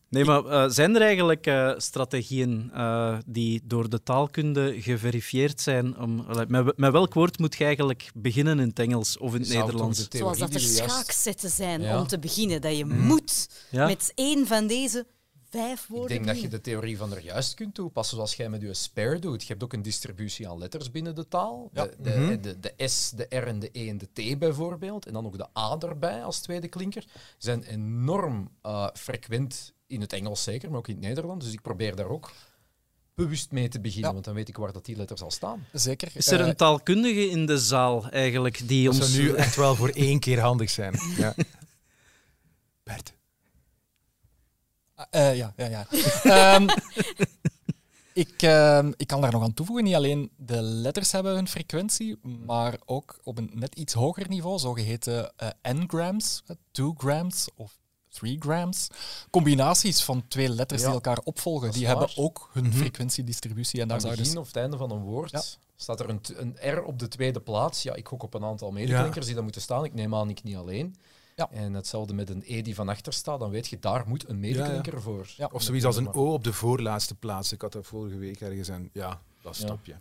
[SPEAKER 2] Nee, maar eh, zijn er eigenlijk eh, strategieën eh, die door de taalkunde geverifieerd zijn? Om, met, met welk woord moet je eigenlijk beginnen in het Engels of in het
[SPEAKER 5] Zou
[SPEAKER 2] Nederlands?
[SPEAKER 5] de
[SPEAKER 4] Zoals
[SPEAKER 5] theorie
[SPEAKER 4] dat er schaakzetten zijn
[SPEAKER 5] Ja.
[SPEAKER 4] om te beginnen. Dat je moet
[SPEAKER 2] Ja?
[SPEAKER 4] met één van deze vijf
[SPEAKER 5] Ik
[SPEAKER 4] woorden
[SPEAKER 5] denk dat je de theorie van er juist kunt toepassen, zoals jij met je spare doet. Je hebt ook een distributie aan letters binnen de taal.
[SPEAKER 3] Ja.
[SPEAKER 5] De, de, de, de S, de R en de E en de T bijvoorbeeld. En dan nog de A erbij als tweede klinker. Zijn enorm eh, frequent in het Engels zeker, maar ook in het Nederlands. Dus ik probeer daar ook bewust mee te beginnen,
[SPEAKER 3] Ja.
[SPEAKER 5] want dan weet ik waar dat die letters al staan.
[SPEAKER 3] Zeker.
[SPEAKER 2] Is er
[SPEAKER 3] Eh,
[SPEAKER 2] een taalkundige in de zaal eigenlijk die
[SPEAKER 6] Dat
[SPEAKER 2] ons...
[SPEAKER 6] zou nu [laughs] echt wel voor één keer handig zijn. Ja. Bert.
[SPEAKER 3] Eh, ja, ja, ja. [laughs] Ehm, ik, ehm, ik kan daar nog aan toevoegen. Niet alleen de letters hebben hun frequentie, maar ook op een net iets hoger niveau, zogeheten eh n-grams, 2 grams of 3 grams. Combinaties van twee letters
[SPEAKER 5] Ja,
[SPEAKER 3] die elkaar opvolgen, die
[SPEAKER 5] waar.
[SPEAKER 3] hebben ook hun frequentiedistributie. En daar
[SPEAKER 5] Aan het
[SPEAKER 3] je dus
[SPEAKER 5] begin of het einde van een woord
[SPEAKER 3] Ja.
[SPEAKER 5] staat er een, t- een R op de tweede plaats. Ja, ik gok op een aantal medeklinkers die daar moeten staan. Ik neem aan, ik niet alleen.
[SPEAKER 3] Ja.
[SPEAKER 5] En hetzelfde met een E die van achter staat, dan weet je, daar moet een medeklinker voor.
[SPEAKER 3] Ja.
[SPEAKER 6] Of zoiets als een O op de voorlaatste plaats. Ik had dat vorige week ergens en ja, dat
[SPEAKER 5] Ja.
[SPEAKER 6] snap je.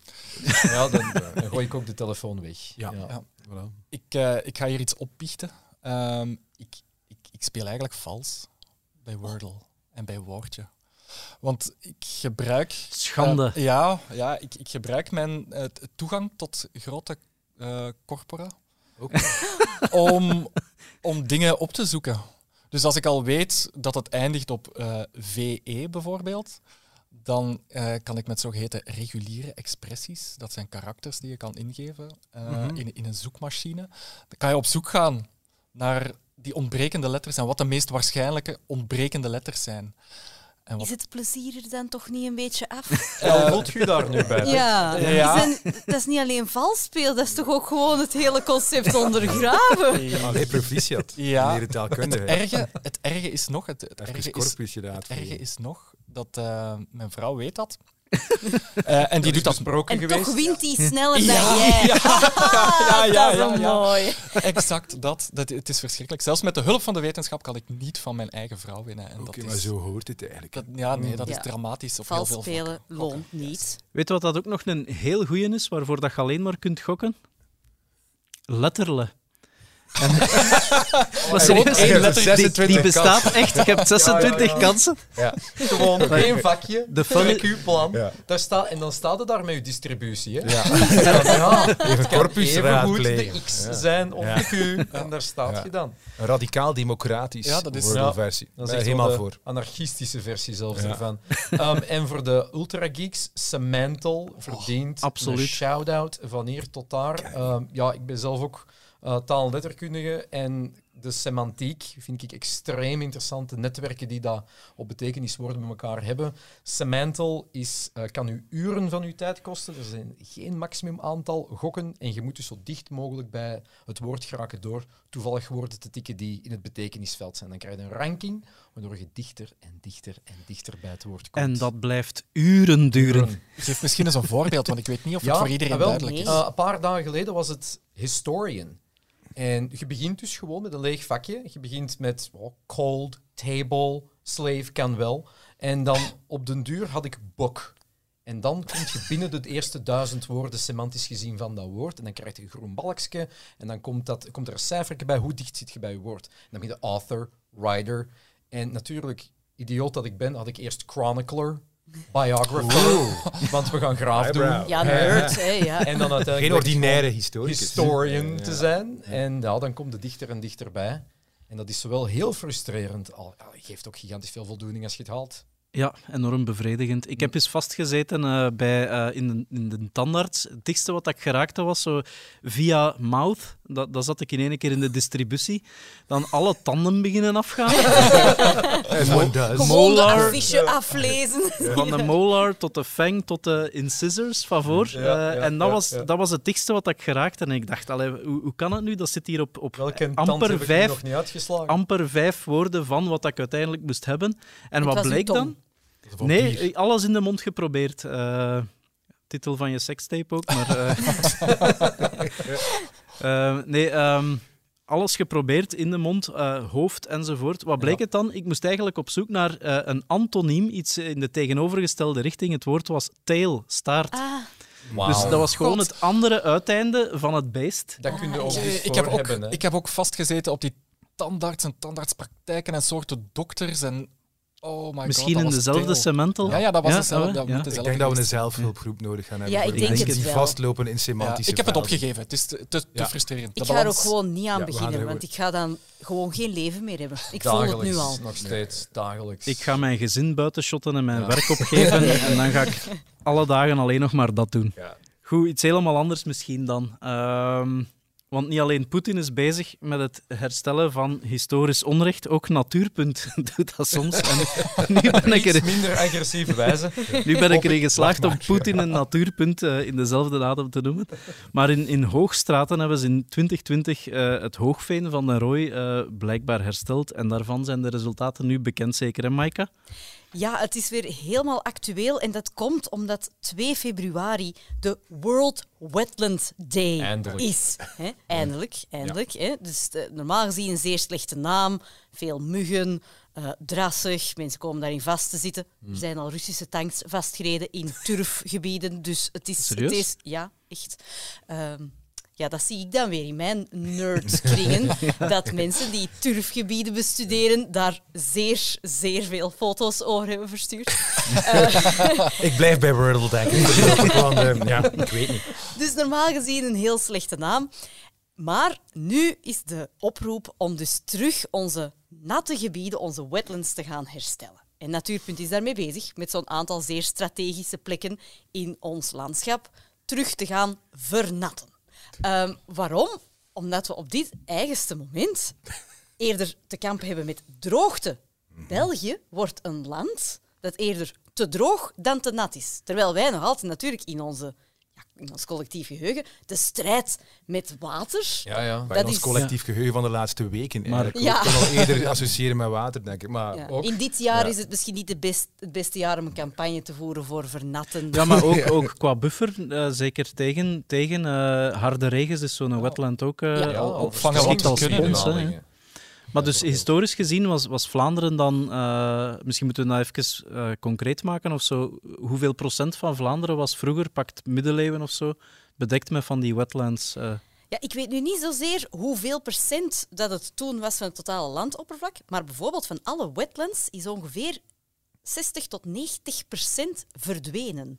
[SPEAKER 5] Ja, dan, dan gooi ik ook de telefoon weg.
[SPEAKER 6] Ja.
[SPEAKER 3] Ja.
[SPEAKER 6] Voilà.
[SPEAKER 3] Ik, eh, ik ga hier iets opbiechten. Ehm, ik, ik, speel eigenlijk vals bij Wordle en bij Woordje. Want ik gebruik...
[SPEAKER 2] Schande.
[SPEAKER 3] eh, ja, ja ik, ik gebruik mijn toegang tot grote eh, corpora [laughs] om, om dingen op te zoeken. Dus als ik al weet dat het eindigt op eh, VE bijvoorbeeld, dan eh, kan ik met zogeheten reguliere expressies, dat zijn karakters die je kan ingeven eh,
[SPEAKER 6] Mhm.
[SPEAKER 3] in, in een zoekmachine, dan kan je op zoek gaan naar die ontbrekende letters en wat de meest waarschijnlijke ontbrekende letters zijn. En wat,
[SPEAKER 4] Is het plezier er dan toch niet een beetje af? [laughs]
[SPEAKER 5] En voelt u daar nu bij?
[SPEAKER 4] Ja,
[SPEAKER 3] Ja.
[SPEAKER 4] Is een- dat is niet alleen vals spelen, dat is toch ook gewoon het hele concept ondergraven? [laughs]
[SPEAKER 6] Allee, proficiat.
[SPEAKER 3] Ja.
[SPEAKER 6] Meneer de taalkundige.
[SPEAKER 3] het, erge, het erge is nog, het, het erge is, het erge is nog dat eh, mijn vrouw weet dat. [laughs] Eh, en die doet dat
[SPEAKER 5] besproken
[SPEAKER 4] En
[SPEAKER 5] geweest.
[SPEAKER 4] toch wint hij sneller
[SPEAKER 3] Ja,
[SPEAKER 4] dan jij. [laughs]
[SPEAKER 3] ja, ja,
[SPEAKER 4] dat is
[SPEAKER 3] ja,
[SPEAKER 4] wel
[SPEAKER 3] ja.
[SPEAKER 4] mooi.
[SPEAKER 3] Exact dat. dat. Het is verschrikkelijk. Zelfs met de hulp van de wetenschap kan ik niet van mijn eigen vrouw winnen. En
[SPEAKER 6] Oké,
[SPEAKER 3] dat
[SPEAKER 6] maar
[SPEAKER 3] is,
[SPEAKER 6] zo hoort het eigenlijk.
[SPEAKER 3] dat, ja, nee, dat
[SPEAKER 4] Ja.
[SPEAKER 3] is dramatisch heel
[SPEAKER 4] Vals
[SPEAKER 3] veel
[SPEAKER 4] spelen loont niet.
[SPEAKER 2] Weet je wat dat ook nog een heel goeie is, waarvoor dat je alleen maar kunt gokken? Letterle. En, [laughs] maar serieus,
[SPEAKER 3] één
[SPEAKER 2] die-
[SPEAKER 3] letter,
[SPEAKER 2] die,
[SPEAKER 6] 26
[SPEAKER 2] die bestaat echt. Je hebt 26
[SPEAKER 5] Ja, ja, ja.
[SPEAKER 2] kansen.
[SPEAKER 5] Ja. Gewoon één vakje,
[SPEAKER 2] De.
[SPEAKER 6] Ja.
[SPEAKER 5] Daar staat, en dan staat het daar met je distributie. Hè?
[SPEAKER 6] Ja. [laughs]
[SPEAKER 5] Ja,
[SPEAKER 6] Even corpus
[SPEAKER 5] even goed de. X
[SPEAKER 6] Ja.
[SPEAKER 5] zijn of
[SPEAKER 6] Ja.
[SPEAKER 5] de Q. En daar staat
[SPEAKER 6] Ja.
[SPEAKER 5] je dan.
[SPEAKER 6] Een radicaal democratisch
[SPEAKER 3] Ja, dat is-
[SPEAKER 6] Wordle-versie.
[SPEAKER 5] Dat is echt
[SPEAKER 6] helemaal
[SPEAKER 5] de
[SPEAKER 6] voor.
[SPEAKER 5] anarchistische versie zelfs
[SPEAKER 6] Ja.
[SPEAKER 5] ervan. Ehm, en voor de ultra-geeks, Semantle verdient
[SPEAKER 2] absoluut.
[SPEAKER 5] een shout-out van hier tot daar. Ehm, ja, ik ben zelf ook eh taal- en letterkundige en de semantiek vind ik extreem interessant. De netwerken die dat op betekeniswoorden met elkaar hebben. Semantle is, eh, kan u uren van uw tijd kosten. Er zijn geen maximum aantal gokken en je moet dus zo dicht mogelijk bij het woord geraken door toevallig woorden te tikken die in het betekenisveld zijn. Dan krijg je een ranking waardoor je dichter en dichter en dichter bij het woord komt.
[SPEAKER 2] En dat blijft uren duren.
[SPEAKER 3] Geef misschien eens een voorbeeld, want ik weet niet of het
[SPEAKER 5] Ja,
[SPEAKER 3] voor iedereen
[SPEAKER 5] wel,
[SPEAKER 3] duidelijk is.
[SPEAKER 5] Eh, een paar dagen geleden was het historian. En je begint dus gewoon met een leeg vakje. Je begint met oh, cold, table, slave kan wel. En dan op den duur had ik book. En dan kom je binnen de eerste duizend woorden semantisch gezien van dat woord. En dan krijg je een groen balkje. En dan komt, dat, komt er een cijfer bij. Hoe dicht zit je bij je woord? En dan ben je author, writer. En natuurlijk, idioot dat ik ben, had ik eerst chronicler, biographer. Want we gaan graaf doen.
[SPEAKER 4] Ja, nerd. hè, ja. [laughs]
[SPEAKER 5] En dan uiteindelijk
[SPEAKER 6] Geen ordinaire historicus.
[SPEAKER 5] historian
[SPEAKER 6] Ja.
[SPEAKER 5] te zijn. En ja, dan komt het dichter en dichterbij. En dat is zowel heel frustrerend, al geeft ook gigantisch veel voldoening als je het haalt.
[SPEAKER 2] Ja, enorm bevredigend. Ik heb eens vastgezeten eh, bij, eh, in, de, in de tandarts. Het dichtste wat ik geraakte was zo via mouth. Dat, dat zat ik in één keer in de distributie. Dan alle tanden beginnen afgaan. [laughs] Molar.
[SPEAKER 4] affiche aflezen.
[SPEAKER 2] Van de molar tot de fang tot de incisors van voor.
[SPEAKER 5] Ja,
[SPEAKER 2] Eh, en dat,
[SPEAKER 5] ja,
[SPEAKER 2] was,
[SPEAKER 5] ja.
[SPEAKER 2] dat was het dichtste wat ik geraakte. En ik dacht, allee, hoe, hoe kan het nu? Dat zit hier op, op
[SPEAKER 5] Welke tand
[SPEAKER 2] amper
[SPEAKER 5] heb ik nu
[SPEAKER 2] vijf,
[SPEAKER 5] nog niet uitgeslagen?
[SPEAKER 2] amper vijf woorden van wat ik uiteindelijk moest hebben. En
[SPEAKER 4] Het
[SPEAKER 2] wat bleek dan? Nee, alles in de mond geprobeerd. Eh, titel van je sekstape ook, maar... eh, [laughs] [laughs] eh, nee, ehm, alles geprobeerd in de mond, eh, hoofd enzovoort. Wat bleek
[SPEAKER 5] Ja.
[SPEAKER 2] het dan? Ik moest eigenlijk op zoek naar eh, een antoniem, iets in de tegenovergestelde richting. Het woord was tail, staart.
[SPEAKER 4] Ah.
[SPEAKER 2] Dus dat was gewoon
[SPEAKER 4] God.
[SPEAKER 2] het andere uiteinde van het beest.
[SPEAKER 5] Dat kun je ook
[SPEAKER 4] Ah,
[SPEAKER 5] eens
[SPEAKER 3] ik, heb
[SPEAKER 5] voor
[SPEAKER 3] ook,
[SPEAKER 5] hebben.
[SPEAKER 3] Ik heb ook vastgezeten op die tandarts en tandartspraktijken en soorten dokters. En, oh my
[SPEAKER 2] Misschien
[SPEAKER 3] God,
[SPEAKER 2] in dezelfde cementel.
[SPEAKER 3] Ja, ja, dat was
[SPEAKER 2] Ja,
[SPEAKER 3] dezelfde.
[SPEAKER 2] oh,
[SPEAKER 3] dat
[SPEAKER 2] ja.
[SPEAKER 3] moet
[SPEAKER 6] Ik denk dat we een zelfhulpgroep nodig gaan hebben.
[SPEAKER 4] Ja, ik denk
[SPEAKER 6] mensen
[SPEAKER 4] het
[SPEAKER 6] die
[SPEAKER 4] wel.
[SPEAKER 6] vastlopen in
[SPEAKER 3] Ja,
[SPEAKER 6] semantische
[SPEAKER 3] ik heb het opgegeven. Het is te, te, te
[SPEAKER 6] Ja.
[SPEAKER 3] frustrerend.
[SPEAKER 4] ik ga er ook gewoon niet aan beginnen, want ik ga dan gewoon geen leven meer hebben. Ik voel het
[SPEAKER 5] dagelijks,
[SPEAKER 4] nu al.
[SPEAKER 5] nog steeds, dagelijks.
[SPEAKER 2] Ik ga mijn gezin buitenshotten en mijn
[SPEAKER 5] Ja.
[SPEAKER 2] werk opgeven. [laughs] en dan ga ik alle dagen alleen nog maar dat doen.
[SPEAKER 6] Ja.
[SPEAKER 2] Goed, iets helemaal anders misschien dan. Ehm, want niet alleen Poetin is bezig met het herstellen van historisch onrecht, ook Natuurpunt [laughs] doet dat soms. En [laughs] nu ben ik er,
[SPEAKER 5] minder agressieve wijze.
[SPEAKER 2] nu ben ik erin geslaagd om. Poetin en Natuurpunt eh, in dezelfde adem te noemen. Maar in, in Hoogstraten hebben ze in 2020 eh, het hoogveen van de Rooi eh, blijkbaar hersteld. En daarvan zijn de resultaten nu bekend, zeker, hè, Maika?
[SPEAKER 4] Ja, het is weer helemaal actueel en dat komt omdat 2 februari de World Wetland Day
[SPEAKER 5] Eindelijk.
[SPEAKER 4] is. Hè? Eindelijk, eindelijk. Hè? Dus normaal gezien een zeer slechte naam, veel muggen, eh, drassig, mensen komen daarin vast te zitten. Er zijn al Russische tanks vastgereden in turfgebieden, dus het is...
[SPEAKER 2] Serieus?
[SPEAKER 4] Het is ja, echt. Ehm, ja, dat zie ik dan weer in mijn nerdkringen. [laughs] dat mensen die turfgebieden bestuderen daar zeer, zeer veel foto's over hebben verstuurd. [laughs]
[SPEAKER 6] Ik blijf bij Wordle, denk ik. Want, eh, [laughs] ja, ik weet niet.
[SPEAKER 4] Dus normaal gezien een heel slechte naam. Maar nu is de oproep om dus terug onze natte gebieden, onze wetlands, te gaan herstellen. En Natuurpunt is daarmee bezig met zo'n aantal zeer strategische plekken in ons landschap terug te gaan vernatten. Ehm, waarom? Omdat we op dit eigenste moment eerder te kampen hebben met droogte. België wordt een land dat eerder te droog dan te nat is. Terwijl wij nog altijd natuurlijk in, onze, in ons collectief geheugen de strijd met water.
[SPEAKER 5] Ja, ja.
[SPEAKER 4] Dat
[SPEAKER 6] ons
[SPEAKER 4] is-
[SPEAKER 6] collectief geheugen van de laatste weken.
[SPEAKER 2] Maar-
[SPEAKER 6] eigenlijk. Ik kan al eerder associëren met water, denk ik. Maar
[SPEAKER 4] Ja.
[SPEAKER 5] ook-
[SPEAKER 4] In dit jaar
[SPEAKER 6] ja.
[SPEAKER 4] is het misschien niet de best, het beste jaar om een campagne te voeren voor vernatten.
[SPEAKER 2] Ja, maar ook, [laughs] ook qua buffer, eh, zeker tegen, tegen eh, harde regens is zo'n wetland ook eh,
[SPEAKER 4] Ja.
[SPEAKER 2] al, al
[SPEAKER 3] opvangen
[SPEAKER 2] geschikt
[SPEAKER 3] wat
[SPEAKER 2] als
[SPEAKER 3] we kunnen.
[SPEAKER 2] spons. Maar dus historisch gezien was, was Vlaanderen dan, eh, misschien moeten we dat even eh, concreet maken of zo, hoeveel procent van Vlaanderen was vroeger, pakt middeleeuwen of zo, bedekt met van die wetlands? eh?
[SPEAKER 4] Ja, ik weet nu niet zozeer hoeveel procent dat het toen was van het totale landoppervlak, maar bijvoorbeeld van alle wetlands is ongeveer 60 tot 90 procent verdwenen.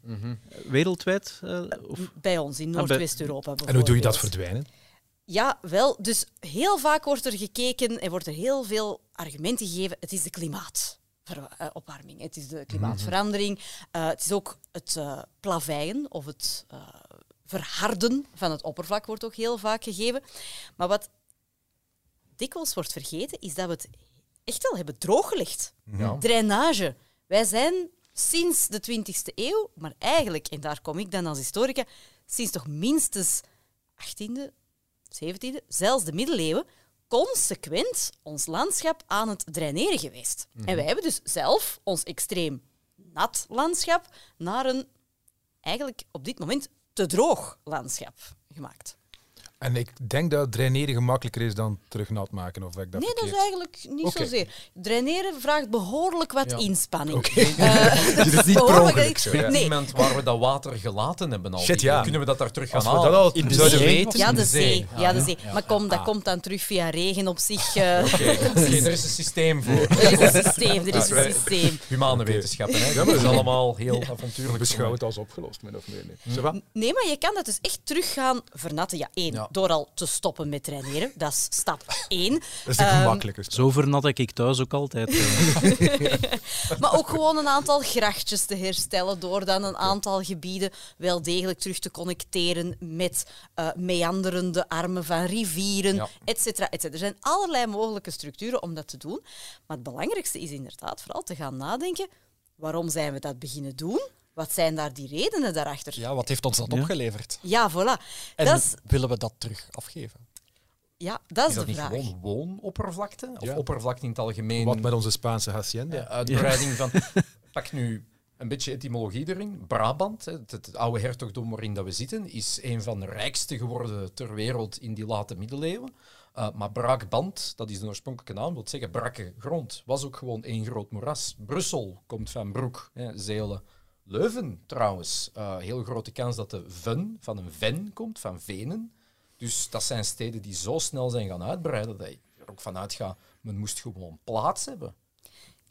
[SPEAKER 2] wereldwijd? eh, of?
[SPEAKER 4] Bij ons in
[SPEAKER 2] bij-
[SPEAKER 4] Noordwest-Europa
[SPEAKER 6] en hoe doe je dat verdwijnen?
[SPEAKER 4] Ja, wel. Dus heel vaak wordt er gekeken en wordt er heel veel argumenten gegeven. Het is de klimaatopwarming, het is de klimaatverandering. Eh, het is ook het eh, plaveien of het eh, verharden van het oppervlak wordt ook heel vaak gegeven. Maar wat dikwijls wordt vergeten, is dat we het echt wel hebben drooggelegd.
[SPEAKER 5] Ja.
[SPEAKER 4] Drainage. Wij zijn sinds de 20e eeuw, maar eigenlijk, en daar kom ik dan als historica, sinds toch minstens 18e, 17e, zelfs de middeleeuwen, consequent ons landschap aan het draineren geweest. En wij hebben dus zelf ons extreem nat landschap naar een eigenlijk op dit moment te droog landschap gemaakt.
[SPEAKER 6] En ik denk dat draineren gemakkelijker is dan terug nat maken. Of ik dat
[SPEAKER 4] nee, dat is eigenlijk niet zozeer. Draineren vraagt behoorlijk wat
[SPEAKER 5] Ja.
[SPEAKER 4] inspanning. [laughs]
[SPEAKER 6] Oké.
[SPEAKER 4] Eh,
[SPEAKER 6] Dit is niet [laughs] per
[SPEAKER 4] behoorlijk-
[SPEAKER 6] ongeluk zo, ja.
[SPEAKER 4] Nee.
[SPEAKER 5] Iemand waar we dat water gelaten hebben al.
[SPEAKER 6] Shit, ja.
[SPEAKER 5] Kunnen we dat daar terug gaan
[SPEAKER 6] Als we
[SPEAKER 5] halen?
[SPEAKER 6] dat al
[SPEAKER 3] In de
[SPEAKER 6] zouden
[SPEAKER 3] zee?
[SPEAKER 6] weten...
[SPEAKER 4] Ja, de
[SPEAKER 5] de
[SPEAKER 4] zee. Ja, de zee.
[SPEAKER 3] ja.
[SPEAKER 4] Maar kom, dat
[SPEAKER 6] Ah.
[SPEAKER 4] komt dan terug via regen op zich. eh,
[SPEAKER 5] Oké, [laughs] er is een systeem voor.
[SPEAKER 4] Er is een systeem, er is
[SPEAKER 5] Ja,
[SPEAKER 4] een systeem.
[SPEAKER 5] Humane wetenschappen, hè.
[SPEAKER 6] Ja,
[SPEAKER 5] dat is allemaal heel avontuurlijk.
[SPEAKER 6] Beschouw het als opgelost, min of meer. Va?
[SPEAKER 4] Nee, maar je kan dat dus echt terug gaan vernatten. Ja, één,
[SPEAKER 5] Ja.
[SPEAKER 4] door al te stoppen met traineren. Dat is stap één.
[SPEAKER 6] Dat is de
[SPEAKER 4] Ehm,
[SPEAKER 6] gemakkelijke stap.
[SPEAKER 2] Zo vernat ik thuis ook altijd. eh. [laughs]
[SPEAKER 4] Maar ook gewoon een aantal grachtjes te herstellen door dan een aantal gebieden wel degelijk terug te connecteren met eh, meanderende armen van rivieren,
[SPEAKER 5] Ja.
[SPEAKER 4] et cetera, et cetera. Er zijn allerlei mogelijke structuren om dat te doen. Maar het belangrijkste is inderdaad vooral te gaan nadenken, waarom zijn we dat beginnen doen? Wat zijn daar die redenen daarachter?
[SPEAKER 3] Ja, wat heeft ons dat
[SPEAKER 2] Ja.
[SPEAKER 3] opgeleverd?
[SPEAKER 4] Ja, voilà.
[SPEAKER 3] En
[SPEAKER 4] Dat is,
[SPEAKER 3] willen we dat terug afgeven?
[SPEAKER 4] ja, dat is,
[SPEAKER 5] Is dat
[SPEAKER 4] de
[SPEAKER 5] niet
[SPEAKER 4] vraag.
[SPEAKER 5] gewoon woonoppervlakte? Of
[SPEAKER 6] Ja.
[SPEAKER 5] oppervlakte in het algemeen?
[SPEAKER 6] Wat met onze Spaanse hacienda.
[SPEAKER 5] de uitbreiding van... [laughs] Pak nu een beetje etymologie erin. Brabant, hè, het, het oude hertogdom waarin dat we zitten, is een van de rijkste geworden ter wereld in die late middeleeuwen. Uh, maar braakband, dat is de oorspronkelijke naam, wil zeggen brakke grond, was ook gewoon één groot moeras. Brussel komt van broek, hè, Zelen. Leuven trouwens, uh, heel grote kans dat de ven van een ven komt, van venen. Dus dat zijn steden die zo snel zijn gaan uitbreiden dat je er ook vanuit gaat, men moest gewoon plaats hebben.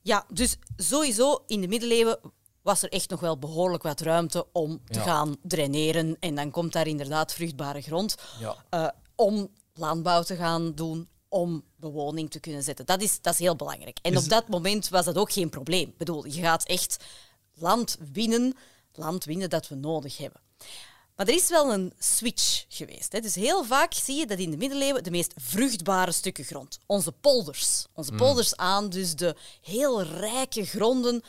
[SPEAKER 4] Ja, dus sowieso in de middeleeuwen was er echt nog wel behoorlijk wat ruimte om te
[SPEAKER 5] Ja.
[SPEAKER 4] gaan draineren. En dan komt daar inderdaad vruchtbare grond
[SPEAKER 5] Ja.
[SPEAKER 4] eh, om landbouw te gaan doen, om bewoning te kunnen zetten. Dat is, dat is heel belangrijk. En op dat moment was dat ook geen probleem. Ik bedoel, je gaat echt land winnen, land winnen dat we nodig hebben. Maar er is wel een switch geweest. Hè. Dus heel vaak zie je dat in de middeleeuwen de meest vruchtbare stukken grond, onze polders, onze polders aan, dus de heel rijke gronden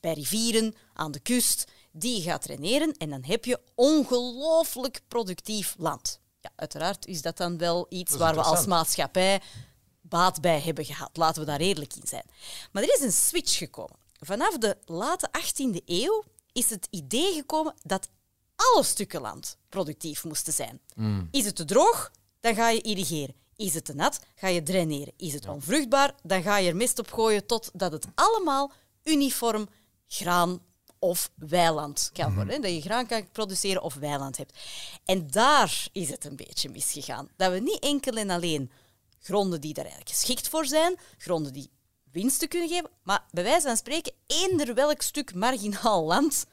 [SPEAKER 4] bij rivieren, aan de kust, die je gaat traineren en dan heb je ongelooflijk productief land. Ja, uiteraard is dat dan wel iets waar we als maatschappij baat bij hebben gehad. Laten we daar eerlijk in zijn. Maar er is een switch gekomen. Vanaf de late 18e eeuw is het idee gekomen dat alle stukken land productief moesten zijn. Is het te droog, dan ga je irrigeren. Is het te nat, ga je draineren. Is het onvruchtbaar, dan ga je er mest op gooien totdat het allemaal uniform graan of weiland kan worden. hè. Dat je graan kan produceren of weiland hebt. En daar is het een beetje misgegaan. Dat we niet enkel en alleen gronden die daar eigenlijk geschikt voor zijn, gronden die winsten kunnen geven, maar bij wijze van spreken eender welk stuk marginaal land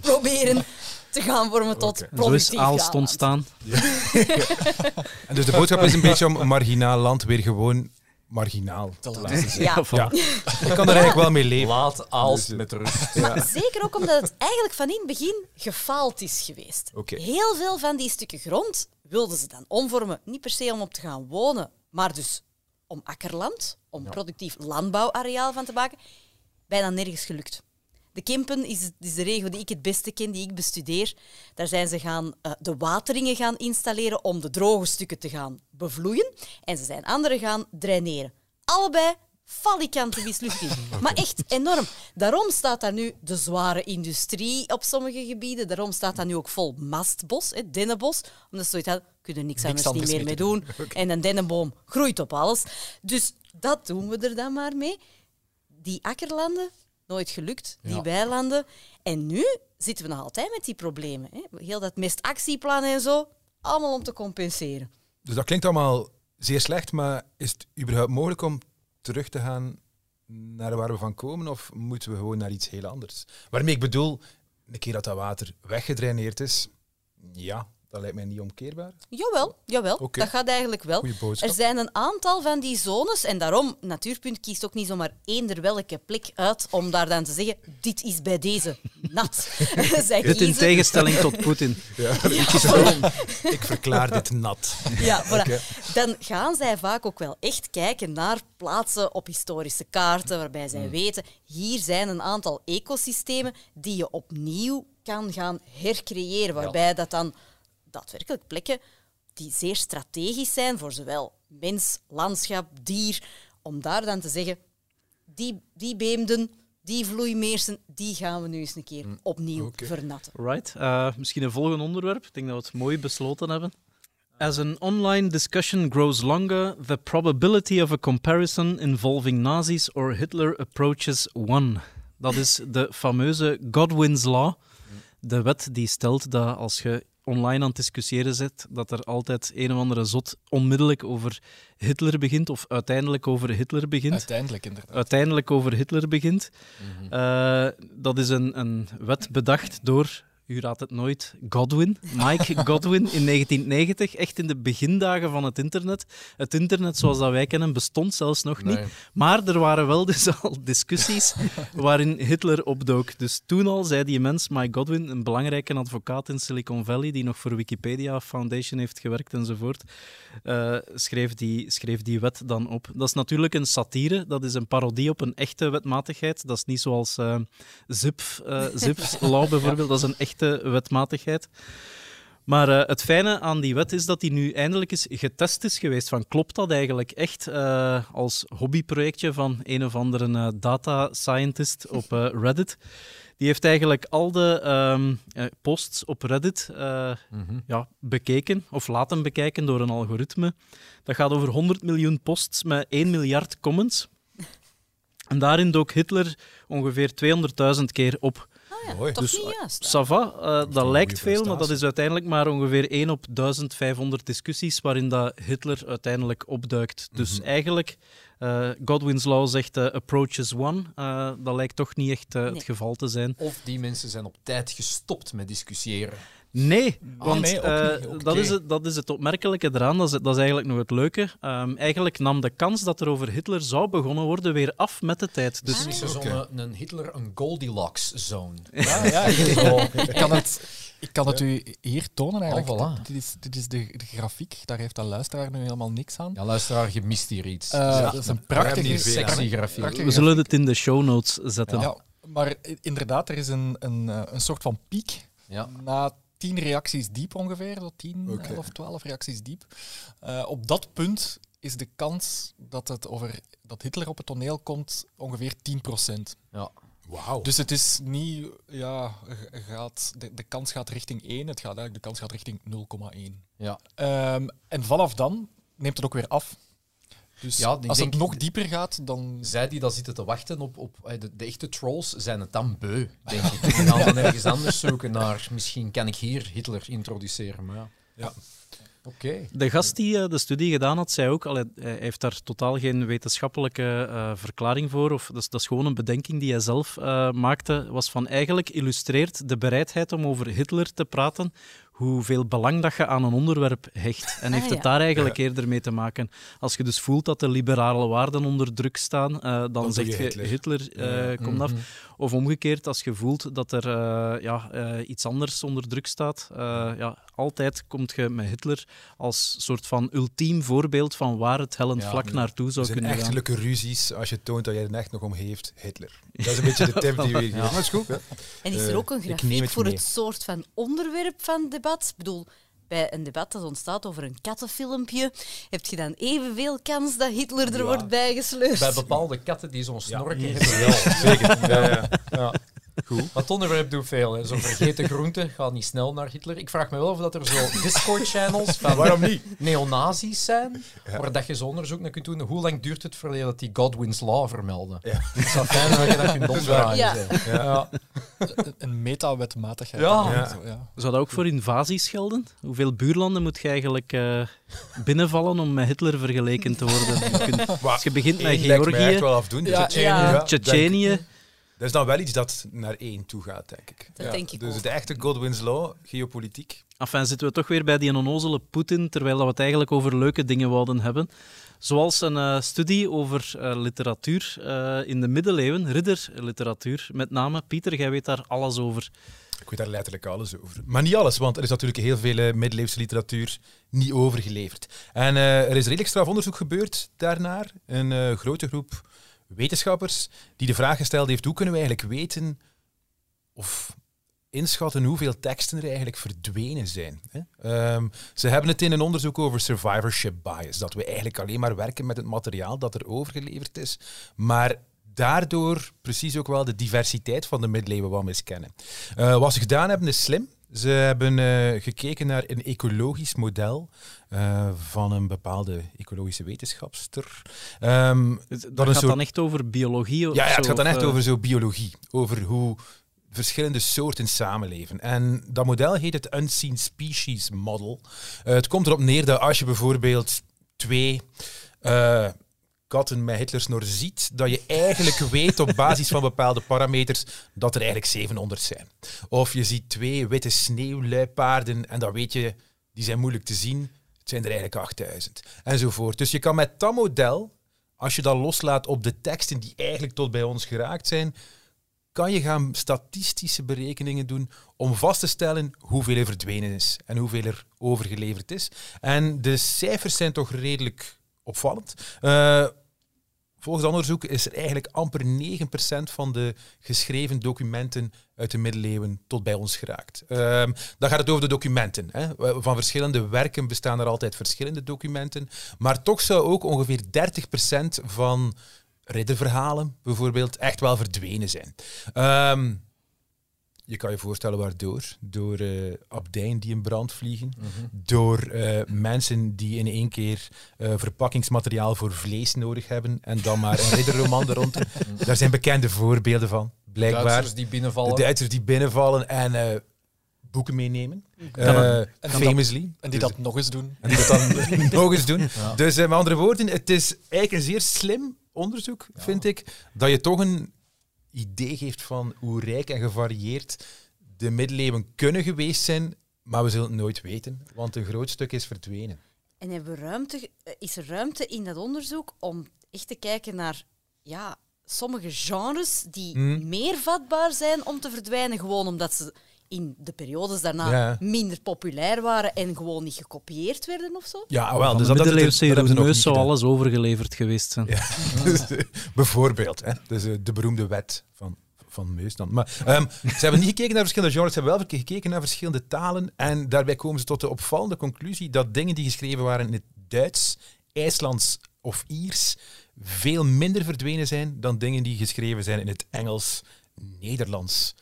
[SPEAKER 4] proberen te gaan vormen tot
[SPEAKER 6] Oké.
[SPEAKER 2] En zo is Aalst
[SPEAKER 4] graanland.
[SPEAKER 2] ontstaan. [laughs]
[SPEAKER 6] En dus de boodschap is een beetje om marginaal land weer gewoon marginaal te laten zijn.
[SPEAKER 4] Ja,
[SPEAKER 6] Ja, ik kan er eigenlijk wel mee leven.
[SPEAKER 5] Laat Aalst
[SPEAKER 6] Dus,
[SPEAKER 5] met rust.
[SPEAKER 4] Maar zeker ook omdat het eigenlijk van in het begin gefaald is geweest. Heel veel van die stukken grond wilden ze dan omvormen. Niet per se om op te gaan wonen, maar dus om akkerland, om productief landbouwareaal van te maken. Bijna nergens gelukt. De Kempen is, is de regio die ik het beste ken, die ik bestudeer. Daar zijn ze gaan eh, de wateringen gaan installeren om de droge stukken te gaan bevloeien. En ze zijn andere gaan draineren. Allebei falikante mislukking. [laughs] Maar echt enorm. Daarom staat daar nu de zware industrie op sommige gebieden. Daarom staat daar nu ook vol mastbos, hè, dennenbos. Omdat ze zoiets hadden, kunnen niks,
[SPEAKER 3] Niks
[SPEAKER 4] anders niet meer
[SPEAKER 3] mee
[SPEAKER 4] doen. En een dennenboom groeit op alles. Dus dat doen we er dan maar mee. Die akkerlanden, nooit gelukt. Die
[SPEAKER 5] Ja.
[SPEAKER 4] weilanden. En nu zitten we nog altijd met die problemen. Hè. Heel dat mestactieplan en zo, allemaal om te compenseren.
[SPEAKER 6] Dus dat klinkt allemaal zeer slecht, maar is het überhaupt mogelijk om terug te gaan naar waar we van komen? Of moeten we gewoon naar iets heel anders? Waarmee ik bedoel, een keer dat dat water weggedraineerd is, ja, dat lijkt mij niet omkeerbaar.
[SPEAKER 4] Jawel, jawel. Dat gaat eigenlijk wel.
[SPEAKER 6] Goeie boodschap.
[SPEAKER 4] Er zijn een aantal van die zones en daarom, Natuurpunt kiest ook niet zomaar eender welke plek uit om daar dan te zeggen, dit is bij deze nat. [laughs] Zij
[SPEAKER 2] Dit in tegenstelling tot [laughs] Poetin.
[SPEAKER 6] Ik verklaar dit nat.
[SPEAKER 4] Ja, voilà.
[SPEAKER 6] Oké.
[SPEAKER 4] Dan gaan zij vaak ook wel echt kijken naar plaatsen op historische kaarten, waarbij
[SPEAKER 6] Hmm.
[SPEAKER 4] zij weten, hier zijn een aantal ecosystemen die je opnieuw kan gaan hercreëren, waarbij dat dan daadwerkelijk plekken die zeer strategisch zijn voor zowel mens, landschap, dier, om daar dan te zeggen, die, die beemden, die vloeimeersen, die gaan we nu eens een keer opnieuw
[SPEAKER 6] Hmm. Oké.
[SPEAKER 4] vernatten.
[SPEAKER 2] Right. Eh, misschien een volgend onderwerp. Ik denk dat we het mooi besloten hebben. As an online discussion grows longer, the probability of a comparison involving Nazis or Hitler approaches one. Dat is de fameuze Godwin's Law. De wet die stelt dat als je online aan het discussiëren zit, dat er altijd een of andere zot onmiddellijk over Hitler begint, of uiteindelijk over Hitler begint.
[SPEAKER 3] Uiteindelijk inderdaad.
[SPEAKER 2] uiteindelijk over Hitler begint. Eh, dat is een, een wet bedacht door, u raadt het nooit, Godwin. Mike [laughs] Godwin in 1990, echt in de begindagen van het internet. Het internet zoals dat wij kennen bestond zelfs nog niet.
[SPEAKER 5] Nee.
[SPEAKER 2] Maar er waren wel dus [laughs] al discussies waarin Hitler opdook. Dus toen al zei die mens, Mike Godwin, een belangrijke advocaat in Silicon Valley, die nog voor Wikipedia Foundation heeft gewerkt enzovoort, eh, schreef, die, schreef die wet dan op. Dat is natuurlijk een satire, dat is een parodie op een echte wetmatigheid. Dat is niet zoals eh, Zip, eh, Zip's [laughs] law bijvoorbeeld, dat is een echte wetmatigheid. Maar eh, het fijne aan die wet is dat die nu eindelijk eens getest is geweest. Van, klopt dat eigenlijk echt eh, als hobbyprojectje van een of andere eh, data scientist op [laughs] Reddit? Die heeft eigenlijk al de ehm, eh, posts op Reddit eh, ja, bekeken of laten bekijken door een algoritme. Dat gaat over 100 miljoen posts met 1 miljard comments. En daarin dook Hitler ongeveer 200.000 keer op.
[SPEAKER 4] Ah ja,
[SPEAKER 6] Mooi.
[SPEAKER 4] toch
[SPEAKER 2] Dus,
[SPEAKER 4] niet juist.
[SPEAKER 2] Ça va, eh, dat lijkt veel, maar dat is uiteindelijk maar ongeveer 1 op 1500 discussies waarin dat Hitler uiteindelijk opduikt. Dus eigenlijk, eh, Godwin's Law zegt eh, approaches one. Eh, dat lijkt toch niet echt
[SPEAKER 4] Nee.
[SPEAKER 2] het geval te zijn.
[SPEAKER 5] Of die mensen zijn op tijd gestopt met discussiëren.
[SPEAKER 2] Nee, want
[SPEAKER 3] nee, ook
[SPEAKER 2] eh,
[SPEAKER 3] niet.
[SPEAKER 2] Dat, is het, dat is het opmerkelijke eraan. Dat is, dat is eigenlijk nog het leuke. Ehm, eigenlijk nam de kans dat er over Hitler zou begonnen worden weer af met de tijd. Dus
[SPEAKER 5] Dus is er zo'n een Hitler een Goldilocks-zone. [laughs]
[SPEAKER 3] Ja, ja, ik, kan het, ik kan het u hier tonen eigenlijk.
[SPEAKER 5] Oh, voilà.
[SPEAKER 3] Dit is, dit is de, de grafiek, daar heeft de luisteraar nu helemaal niks aan.
[SPEAKER 5] Ja, luisteraar, je mist hier iets.
[SPEAKER 3] Eh,
[SPEAKER 5] Ja,
[SPEAKER 3] dat is een prachtige,
[SPEAKER 5] sexy grafiek.
[SPEAKER 3] prachtige
[SPEAKER 2] we zullen het in de show notes zetten.
[SPEAKER 3] Ja, maar inderdaad, er is een, een, eh, een soort van piek
[SPEAKER 5] Ja.
[SPEAKER 3] na tien reacties diep ongeveer, zo tien,
[SPEAKER 6] Oké.
[SPEAKER 3] elf, twaalf reacties diep. Eh, op dat punt is de kans dat, het over, dat Hitler op het toneel komt ongeveer 10%.
[SPEAKER 5] Ja.
[SPEAKER 6] Wauw.
[SPEAKER 3] Dus het is niet, ja, gaat, de, de kans gaat richting 1, het gaat eigenlijk, de kans gaat richting 0,1.
[SPEAKER 5] Ja.
[SPEAKER 3] Ehm, en vanaf dan neemt het ook weer af. Dus
[SPEAKER 5] Ja,
[SPEAKER 3] als
[SPEAKER 5] denk-
[SPEAKER 3] het nog dieper gaat, dan...
[SPEAKER 5] Zij die daar zitten te wachten op, op eh, de, de echte trolls, zijn het dan beu, denk ik. [laughs] Die gaan dan ergens anders zoeken naar... Misschien kan ik hier Hitler introduceren, maar ja.
[SPEAKER 6] Ja.
[SPEAKER 5] Oké.
[SPEAKER 2] De gast die eh, de studie gedaan had, zei ook, allee, hij heeft daar totaal geen wetenschappelijke eh, verklaring voor, of dat is, dat is gewoon een bedenking die hij zelf eh, maakte, was van eigenlijk illustreert de bereidheid om over Hitler te praten, hoeveel belang dat je aan een onderwerp hecht. En
[SPEAKER 4] Ah,
[SPEAKER 2] heeft het daar eigenlijk eerder mee te maken. Als je dus voelt dat de liberale waarden onder druk staan, eh, dan,
[SPEAKER 6] doe
[SPEAKER 2] zeg
[SPEAKER 6] je Hitler.
[SPEAKER 2] Eh, komt af. Of omgekeerd, als je voelt dat er eh, ja, eh, iets anders onder druk staat. eh, ja, altijd komt je met Hitler als soort van ultiem voorbeeld van waar het hellend
[SPEAKER 5] Ja,
[SPEAKER 2] vlak
[SPEAKER 5] ja.
[SPEAKER 2] naartoe zou kunnen gaan.
[SPEAKER 6] echtelijke ruzies als je toont dat je er echt nog om heeft. Hitler. [laughs] Dat is een beetje de tip die we hier geven. Dat is goed. hè?
[SPEAKER 4] En is er ook een grafiek
[SPEAKER 6] het
[SPEAKER 4] voor
[SPEAKER 6] mee.
[SPEAKER 4] het soort van onderwerp van debat? Ik bedoel, bij een debat dat ontstaat over een kattenfilmpje, heb je dan evenveel kans dat Hitler er
[SPEAKER 5] Ja.
[SPEAKER 4] wordt bijgesleurd?
[SPEAKER 5] Bij bepaalde katten die zo'n snorken
[SPEAKER 6] Ja,
[SPEAKER 5] hebben, wel.
[SPEAKER 6] Zeker. Ja, ja.
[SPEAKER 5] Ja. Goed. Maar het onderwerp doet veel. hè. Zo'n vergeten groente gaat niet snel naar Hitler. Ik vraag me wel of dat er zo Discord-channels van
[SPEAKER 6] Waarom niet?
[SPEAKER 5] neonazis zijn,
[SPEAKER 6] Ja.
[SPEAKER 5] waar dat je zo onderzoek naar kunt doen. Hoe lang duurt het voordat dat die Godwin's Law vermelden?
[SPEAKER 6] Ja.
[SPEAKER 5] Het wel fijn dat je dat kunt [laughs] opdragen.
[SPEAKER 4] Ja.
[SPEAKER 5] Ja.
[SPEAKER 3] Een, meta-wetmatigheid.
[SPEAKER 5] Ja.
[SPEAKER 6] Ja.
[SPEAKER 3] Zo, ja.
[SPEAKER 2] Zou dat ook voor invasies gelden? Hoeveel buurlanden moet je eigenlijk eh, binnenvallen om met Hitler vergeleken te worden? [laughs] Je kunt- als je begint met Georgië,
[SPEAKER 6] wel afdoen. Tsjetsjenië, Dat is dan wel iets dat naar één toe gaat, denk ik.
[SPEAKER 4] Dat denk ik
[SPEAKER 6] Dus
[SPEAKER 4] ook.
[SPEAKER 6] de echte Godwin's Law, geopolitiek.
[SPEAKER 2] Enfin, zitten we toch weer bij die onnozele Poetin, terwijl dat we het eigenlijk over leuke dingen wouden hebben. Zoals een eh, studie over eh, literatuur eh, in de middeleeuwen, ridderliteratuur met name. Pieter, jij weet daar alles over.
[SPEAKER 6] Ik weet daar letterlijk alles over. Maar niet alles, want er is natuurlijk heel veel middeleeuwse literatuur niet overgeleverd. En eh, er is redelijk straf onderzoek gebeurd daarnaar. Een eh, grote groep wetenschappers die de vraag gesteld heeft: hoe kunnen we eigenlijk weten of inschatten hoeveel teksten er eigenlijk verdwenen zijn? Ehm, ze hebben het in een onderzoek over survivorship bias, dat we eigenlijk alleen maar werken met het materiaal dat er overgeleverd is, maar daardoor precies ook wel de diversiteit van de middeleeuwen wat miskennen. Eh, wat ze gedaan hebben is slim. Ze hebben eh, gekeken naar een ecologisch model eh, van een bepaalde ecologische wetenschapster.
[SPEAKER 2] Het-
[SPEAKER 6] Dat
[SPEAKER 2] gaat dan echt over biologie? Of
[SPEAKER 6] ja, ja, het
[SPEAKER 2] zo,
[SPEAKER 6] gaat dan echt
[SPEAKER 2] eh,
[SPEAKER 6] over zo biologie, over hoe verschillende soorten samenleven. En dat model heet het Unseen Species Model. Het komt erop neer dat als je bijvoorbeeld twee katten met Hitlersnor ziet, dat je eigenlijk [laughs] weet op basis van bepaalde parameters dat er eigenlijk 700 zijn. Of je ziet twee witte sneeuwluipaarden en dan weet je, die zijn moeilijk te zien, het zijn er eigenlijk 8000. Enzovoort. Dus je kan met dat model, als je dat loslaat op de teksten die eigenlijk tot bij ons geraakt zijn, kan je gaan statistische berekeningen doen om vast te stellen hoeveel er verdwenen is en hoeveel er overgeleverd is. En de cijfers zijn toch redelijk opvallend. Eh, volgens onderzoek is er eigenlijk amper 9% van de geschreven documenten uit de middeleeuwen tot bij ons geraakt. Ehm, dan gaat het over de documenten. Hè. Van verschillende werken bestaan er altijd verschillende documenten. Maar toch zou ook ongeveer 30% van ridderverhalen bijvoorbeeld echt wel verdwenen zijn. Ehm, je kan je voorstellen waardoor. Door eh abdijen die in brand vliegen. Door eh, mensen die in één keer eh, verpakkingsmateriaal voor vlees nodig hebben. En dan maar een ridderroman [laughs] er rond. Daar zijn bekende voorbeelden van, blijkbaar.
[SPEAKER 5] Duitsers die binnenvallen.
[SPEAKER 6] De Duitsers die binnenvallen en eh, boeken meenemen. Eh,
[SPEAKER 3] En die
[SPEAKER 6] famously.
[SPEAKER 3] En die
[SPEAKER 6] Dus-
[SPEAKER 3] dat nog eens doen.
[SPEAKER 6] en die dat dan [laughs] [laughs] nog eens doen.
[SPEAKER 5] Ja.
[SPEAKER 6] Dus eh, met andere woorden, het is eigenlijk een zeer slim onderzoek, vind ik, dat je toch een idee geeft van hoe rijk en gevarieerd de middeleeuwen kunnen geweest zijn, maar we zullen het nooit weten, want een groot stuk is verdwenen.
[SPEAKER 4] En hebben ruimte, eh, is er ruimte in dat onderzoek om echt te kijken naar ja, sommige genres die
[SPEAKER 6] Hmm.
[SPEAKER 4] meer vatbaar zijn om te verdwijnen, gewoon omdat ze in de periodes daarna
[SPEAKER 6] Ja.
[SPEAKER 4] minder populair waren en gewoon niet gekopieerd werden of zo?
[SPEAKER 6] Ja, wel. Dus
[SPEAKER 2] de
[SPEAKER 6] dat,
[SPEAKER 2] Reneus
[SPEAKER 6] niet
[SPEAKER 2] zou alles overgeleverd geweest zijn.
[SPEAKER 6] Ja. Dus, [laughs] [laughs] Bijvoorbeeld, hè. Dus, eh, de beroemde wet van, van Meus dan. Maar ehm, ze hebben niet gekeken naar verschillende genres, ze hebben wel gekeken naar verschillende talen. En daarbij komen ze tot de opvallende conclusie dat dingen die geschreven waren in het Duits, IJslands of Iers veel minder verdwenen zijn dan dingen die geschreven zijn in het Engels, Nederlands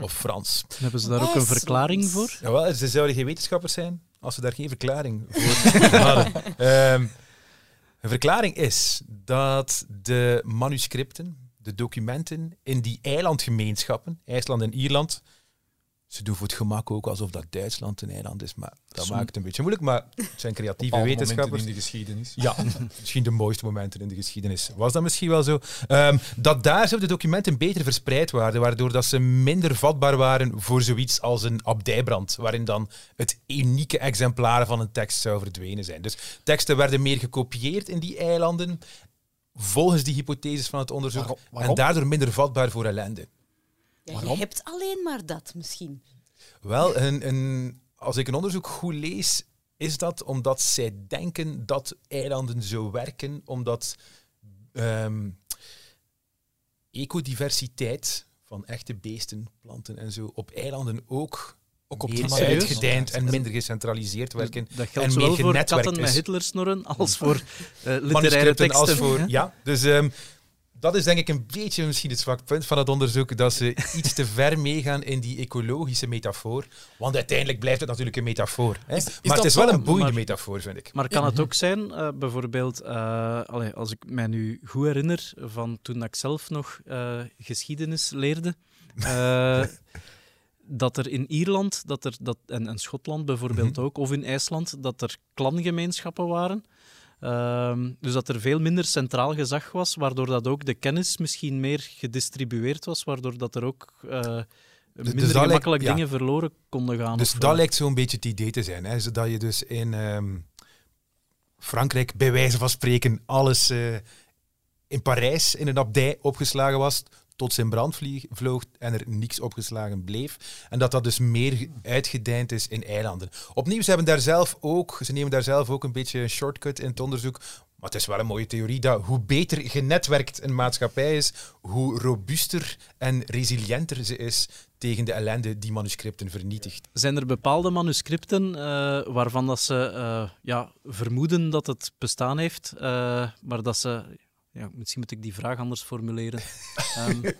[SPEAKER 6] of Frans.
[SPEAKER 2] Hebben ze daar ook een verklaring voor?
[SPEAKER 6] Jawel, ze zouden geen wetenschappers zijn als ze daar geen verklaring voor [laughs] hadden. Ehm, een verklaring is dat de manuscripten, de documenten in die eilandgemeenschappen, IJsland en Ierland, ze doen voor het gemak ook alsof dat Duitsland een eiland is, maar dat
[SPEAKER 2] Som-
[SPEAKER 6] maakt het een beetje moeilijk. Maar het zijn creatieve wetenschappers.
[SPEAKER 5] in de geschiedenis.
[SPEAKER 6] Ja, [laughs] misschien de mooiste momenten in de geschiedenis. Was dat misschien wel zo? Ehm, dat daar zo de documenten beter verspreid waren, waardoor dat ze minder vatbaar waren voor zoiets als een abdijbrand, waarin dan het unieke exemplaar van een tekst zou verdwenen zijn. Dus teksten werden meer gekopieerd in die eilanden, volgens die hypotheses van het onderzoek,
[SPEAKER 3] Waarom-
[SPEAKER 6] en daardoor minder vatbaar voor ellende.
[SPEAKER 4] Ja, je hebt alleen maar dat misschien.
[SPEAKER 6] Wel, een, een, als ik een onderzoek goed lees, is dat omdat zij denken dat eilanden zo werken, omdat ehm, ecodiversiteit van echte beesten, planten en zo op eilanden ook,
[SPEAKER 3] Ook op
[SPEAKER 6] meer
[SPEAKER 2] manier.
[SPEAKER 6] uitgedijnd en minder gecentraliseerd werken.
[SPEAKER 2] Dat
[SPEAKER 6] en
[SPEAKER 2] geldt
[SPEAKER 6] meer
[SPEAKER 2] zowel voor katten met. Hitlersnorren als voor eh literaire teksten.
[SPEAKER 6] als voor. Ja, dus ehm, dat is denk ik een beetje misschien het zwak punt van het onderzoek, dat ze iets te ver meegaan in die ecologische metafoor. Want uiteindelijk blijft het natuurlijk een metafoor. Hè?
[SPEAKER 3] is
[SPEAKER 6] maar het is wel een boeiende
[SPEAKER 2] Maar-
[SPEAKER 6] metafoor, vind ik.
[SPEAKER 2] Maar kan het ook zijn, eh, bijvoorbeeld, eh, allee, als ik mij nu goed herinner van toen ik zelf nog eh, geschiedenis leerde, eh, [laughs] dat er in Ierland dat er, dat, en, en Schotland bijvoorbeeld
[SPEAKER 6] Mhm.
[SPEAKER 2] ook, of in IJsland, dat er klangemeenschappen waren. Ehm, dus dat er veel minder centraal gezag was, waardoor dat ook de kennis misschien meer gedistribueerd was, waardoor dat er ook eh, minder
[SPEAKER 6] dus dat lijkt-
[SPEAKER 2] gemakkelijk
[SPEAKER 6] ja.
[SPEAKER 2] dingen verloren konden gaan.
[SPEAKER 6] Dus dat lijkt zo'n beetje het idee te zijn. Hè? Zodat je dus in ehm, Frankrijk, bij wijze van spreken, alles eh, in Parijs in een abdij opgeslagen was, tot zijn brand vloog en er niks opgeslagen bleef. En dat dat dus meer ge- uitgedijnd is in eilanden. Opnieuw, ze, hebben daar zelf ook, ze nemen daar zelf ook een beetje een shortcut in het onderzoek. Maar het is wel een mooie theorie dat hoe beter genetwerkt een maatschappij is, hoe robuuster en resilienter ze is tegen de ellende die manuscripten vernietigt.
[SPEAKER 2] Zijn er bepaalde manuscripten eh, waarvan dat ze eh, ja, vermoeden dat het bestaan heeft, eh, maar dat ze... Ja, misschien moet ik die vraag anders formuleren. [laughs] Ehm,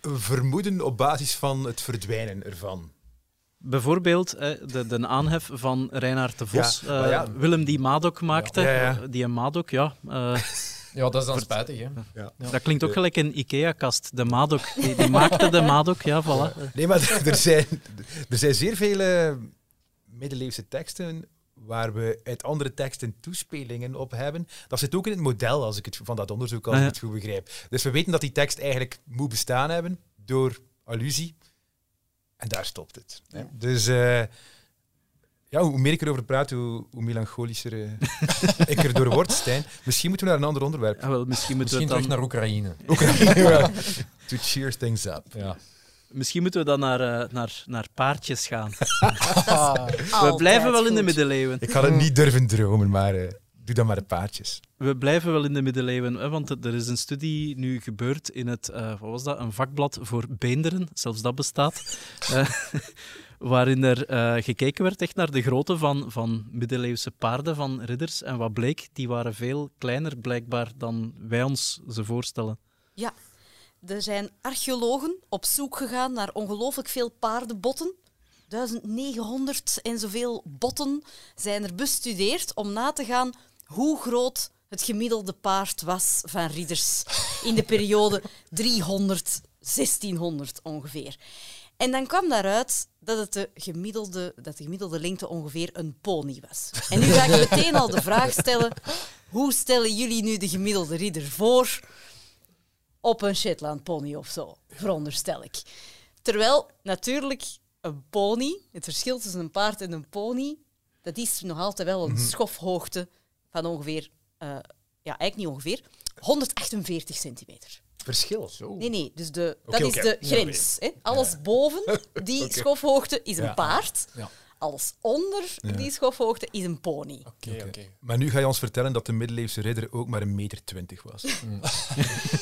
[SPEAKER 6] vermoeden op basis van het verdwijnen ervan.
[SPEAKER 2] Bijvoorbeeld eh, de, de aanhef van Reinaard de Vos.
[SPEAKER 6] Ja,
[SPEAKER 2] eh,
[SPEAKER 6] ja.
[SPEAKER 2] Willem die Madok maakte.
[SPEAKER 6] Ja, ja.
[SPEAKER 2] Die een Madok, ja. eh, [laughs]
[SPEAKER 5] Ja, dat is dan spijtig, hè.
[SPEAKER 2] Dat klinkt ook gelijk een IKEA-kast. De Madok. Die, die maakte de Madok, ja, voilà.
[SPEAKER 6] Nee, maar [laughs] er zijn, er zijn zeer veel middeleeuwse teksten waar we uit andere teksten toespelingen op hebben. Dat zit ook in het model, als ik het van dat onderzoek als
[SPEAKER 2] Ah,
[SPEAKER 6] ik het goed begrijp. Dus we weten dat die tekst eigenlijk moet bestaan hebben door allusie. En daar stopt het. hè. Dus eh, ja, hoe meer ik erover praat, hoe, hoe melancholischer eh, [laughs] ik erdoor word, Stijn. Misschien moeten we naar een ander onderwerp.
[SPEAKER 2] Ja, wel, misschien, moeten
[SPEAKER 5] Misschien
[SPEAKER 2] we
[SPEAKER 5] terug
[SPEAKER 2] dan,
[SPEAKER 5] naar Oekraïne. [laughs]
[SPEAKER 6] Ja. to cheer things up.
[SPEAKER 5] Ja.
[SPEAKER 2] Misschien moeten we dan naar, eh, naar, naar paardjes gaan. [laughs] We
[SPEAKER 4] Altijd
[SPEAKER 2] blijven wel in de middeleeuwen.
[SPEAKER 6] Ik had het niet durven dromen, maar eh, doe dan maar de paardjes.
[SPEAKER 2] We blijven wel in de middeleeuwen, hè, want er is een studie nu gebeurd in het, eh, wat was dat, een vakblad voor beenderen, zelfs dat bestaat, [laughs] eh, [laughs] waarin er eh, gekeken werd echt naar de grootte van, van middeleeuwse paarden, van ridders. En wat bleek, die waren veel kleiner blijkbaar dan wij ons ze voorstellen.
[SPEAKER 4] Ja, er zijn archeologen op zoek gegaan naar ongelooflijk veel paardenbotten. 1900 en zoveel botten zijn er bestudeerd om na te gaan hoe groot het gemiddelde paard was van ridders in de periode 300, 1600 ongeveer. En dan kwam daaruit dat, het de gemiddelde, dat de gemiddelde lengte ongeveer een pony was. En nu ga ik meteen al de vraag stellen: hoe stellen jullie nu de gemiddelde ridder voor? Op een Shetland pony of zo, veronderstel ik. Terwijl natuurlijk een pony, het verschil tussen een paard en een pony, dat is nog altijd wel een schofhoogte van ongeveer, eh, ja, eigenlijk niet ongeveer, 148 centimeter.
[SPEAKER 6] Verschil.
[SPEAKER 4] Nee, nee, dus de, dat is de
[SPEAKER 6] Ja,
[SPEAKER 4] grens. hè. Alles boven die [laughs] schofhoogte is een paard.
[SPEAKER 5] Ja.
[SPEAKER 4] Alles onder die schofhoogte is een pony.
[SPEAKER 3] Oké, oké.
[SPEAKER 6] Maar nu ga je ons vertellen dat de middeleeuwse ridder ook maar een meter twintig was. [laughs]